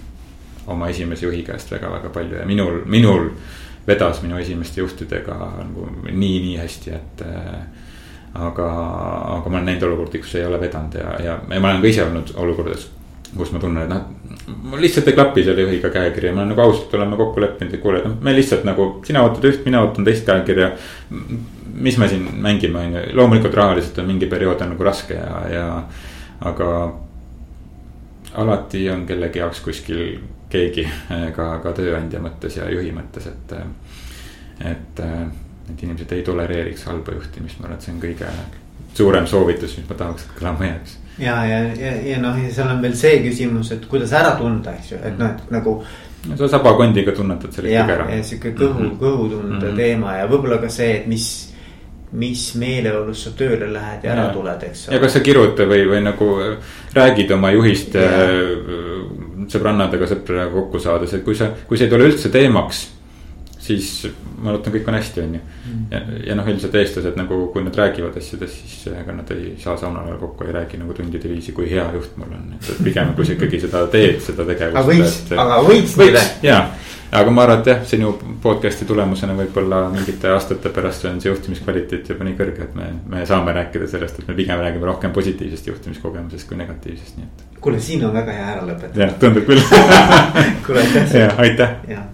S2: oma esimese juhi käest väga-väga palju ja minul, minul vedas minu esimeste juhtidega nagu nii, nii hästi, et äh, aga, aga ma olen näinud olukordi, kus ei ole vedanud ja, ja, ja ma olen ka ise olnud olukordades kus ma tunnen, et noh, mul lihtsalt ei klapi selle juhiga käekiri ja me nagu ausalt oleme kokku leppinud, et kuule, et noh, me lihtsalt nagu, sina ootad üht, mina ootan teist käekirja. mis me siin mängime, on ju, loomulikult rahaliselt on mingi periood on nagu raske ja, ja, aga. alati on kellegi jaoks kuskil keegi ka, ka tööandja mõttes ja juhi mõttes, et, et et inimesed ei tolereeriks halba juhtimist, ma arvan, et see on kõige suurem soovitus, mis ma tahaks, et kõlama jääks.
S1: ja, ja, ja, ja noh, ja seal on veel see küsimus, et kuidas ära tunda, eks ju, et noh, et nagu
S2: sa sabakondiga tunnetad selle kõik ära.
S1: ja sihuke kõhu mm, -hmm. kõhutunde mm -hmm. teema ja võib-olla ka see, et mis mis meeleolus sa tööle lähed ja ära ja. tuled, eks.
S2: ja kas sa kirud või, või nagu räägid oma juhist äh, sõbrannadega, sõpradega kokku saades, et kui sa, kui see ei tule üldse teemaks siis ma arvan, kõik on hästi, on ju. Mm. ja, ja noh, üldiselt eestlased nagu, kui nad räägivad asjadest, siis ega nad ei saa saunal ajal kokku, ei räägi nagu tundide viisi, kui hea juht mul on. et pigem, kui sa ikkagi seda teed, seda tegevust.
S1: aga võiks, aga võiks.
S2: võiks, jaa. aga ma arvan, et jah, sinu podcast'i tulemusena võib-olla mingite aastate pärast on see juhtimiskvaliteet juba nii kõrge, et me, me saame rääkida sellest, et me pigem räägime rohkem positiivsest juhtimiskogemusest kui negatiivsest, nii et.
S1: kuule, siin on väga hea ära lõpetada.
S2: jah, tundub küll
S1: kuule, aitäh.
S2: aitäh.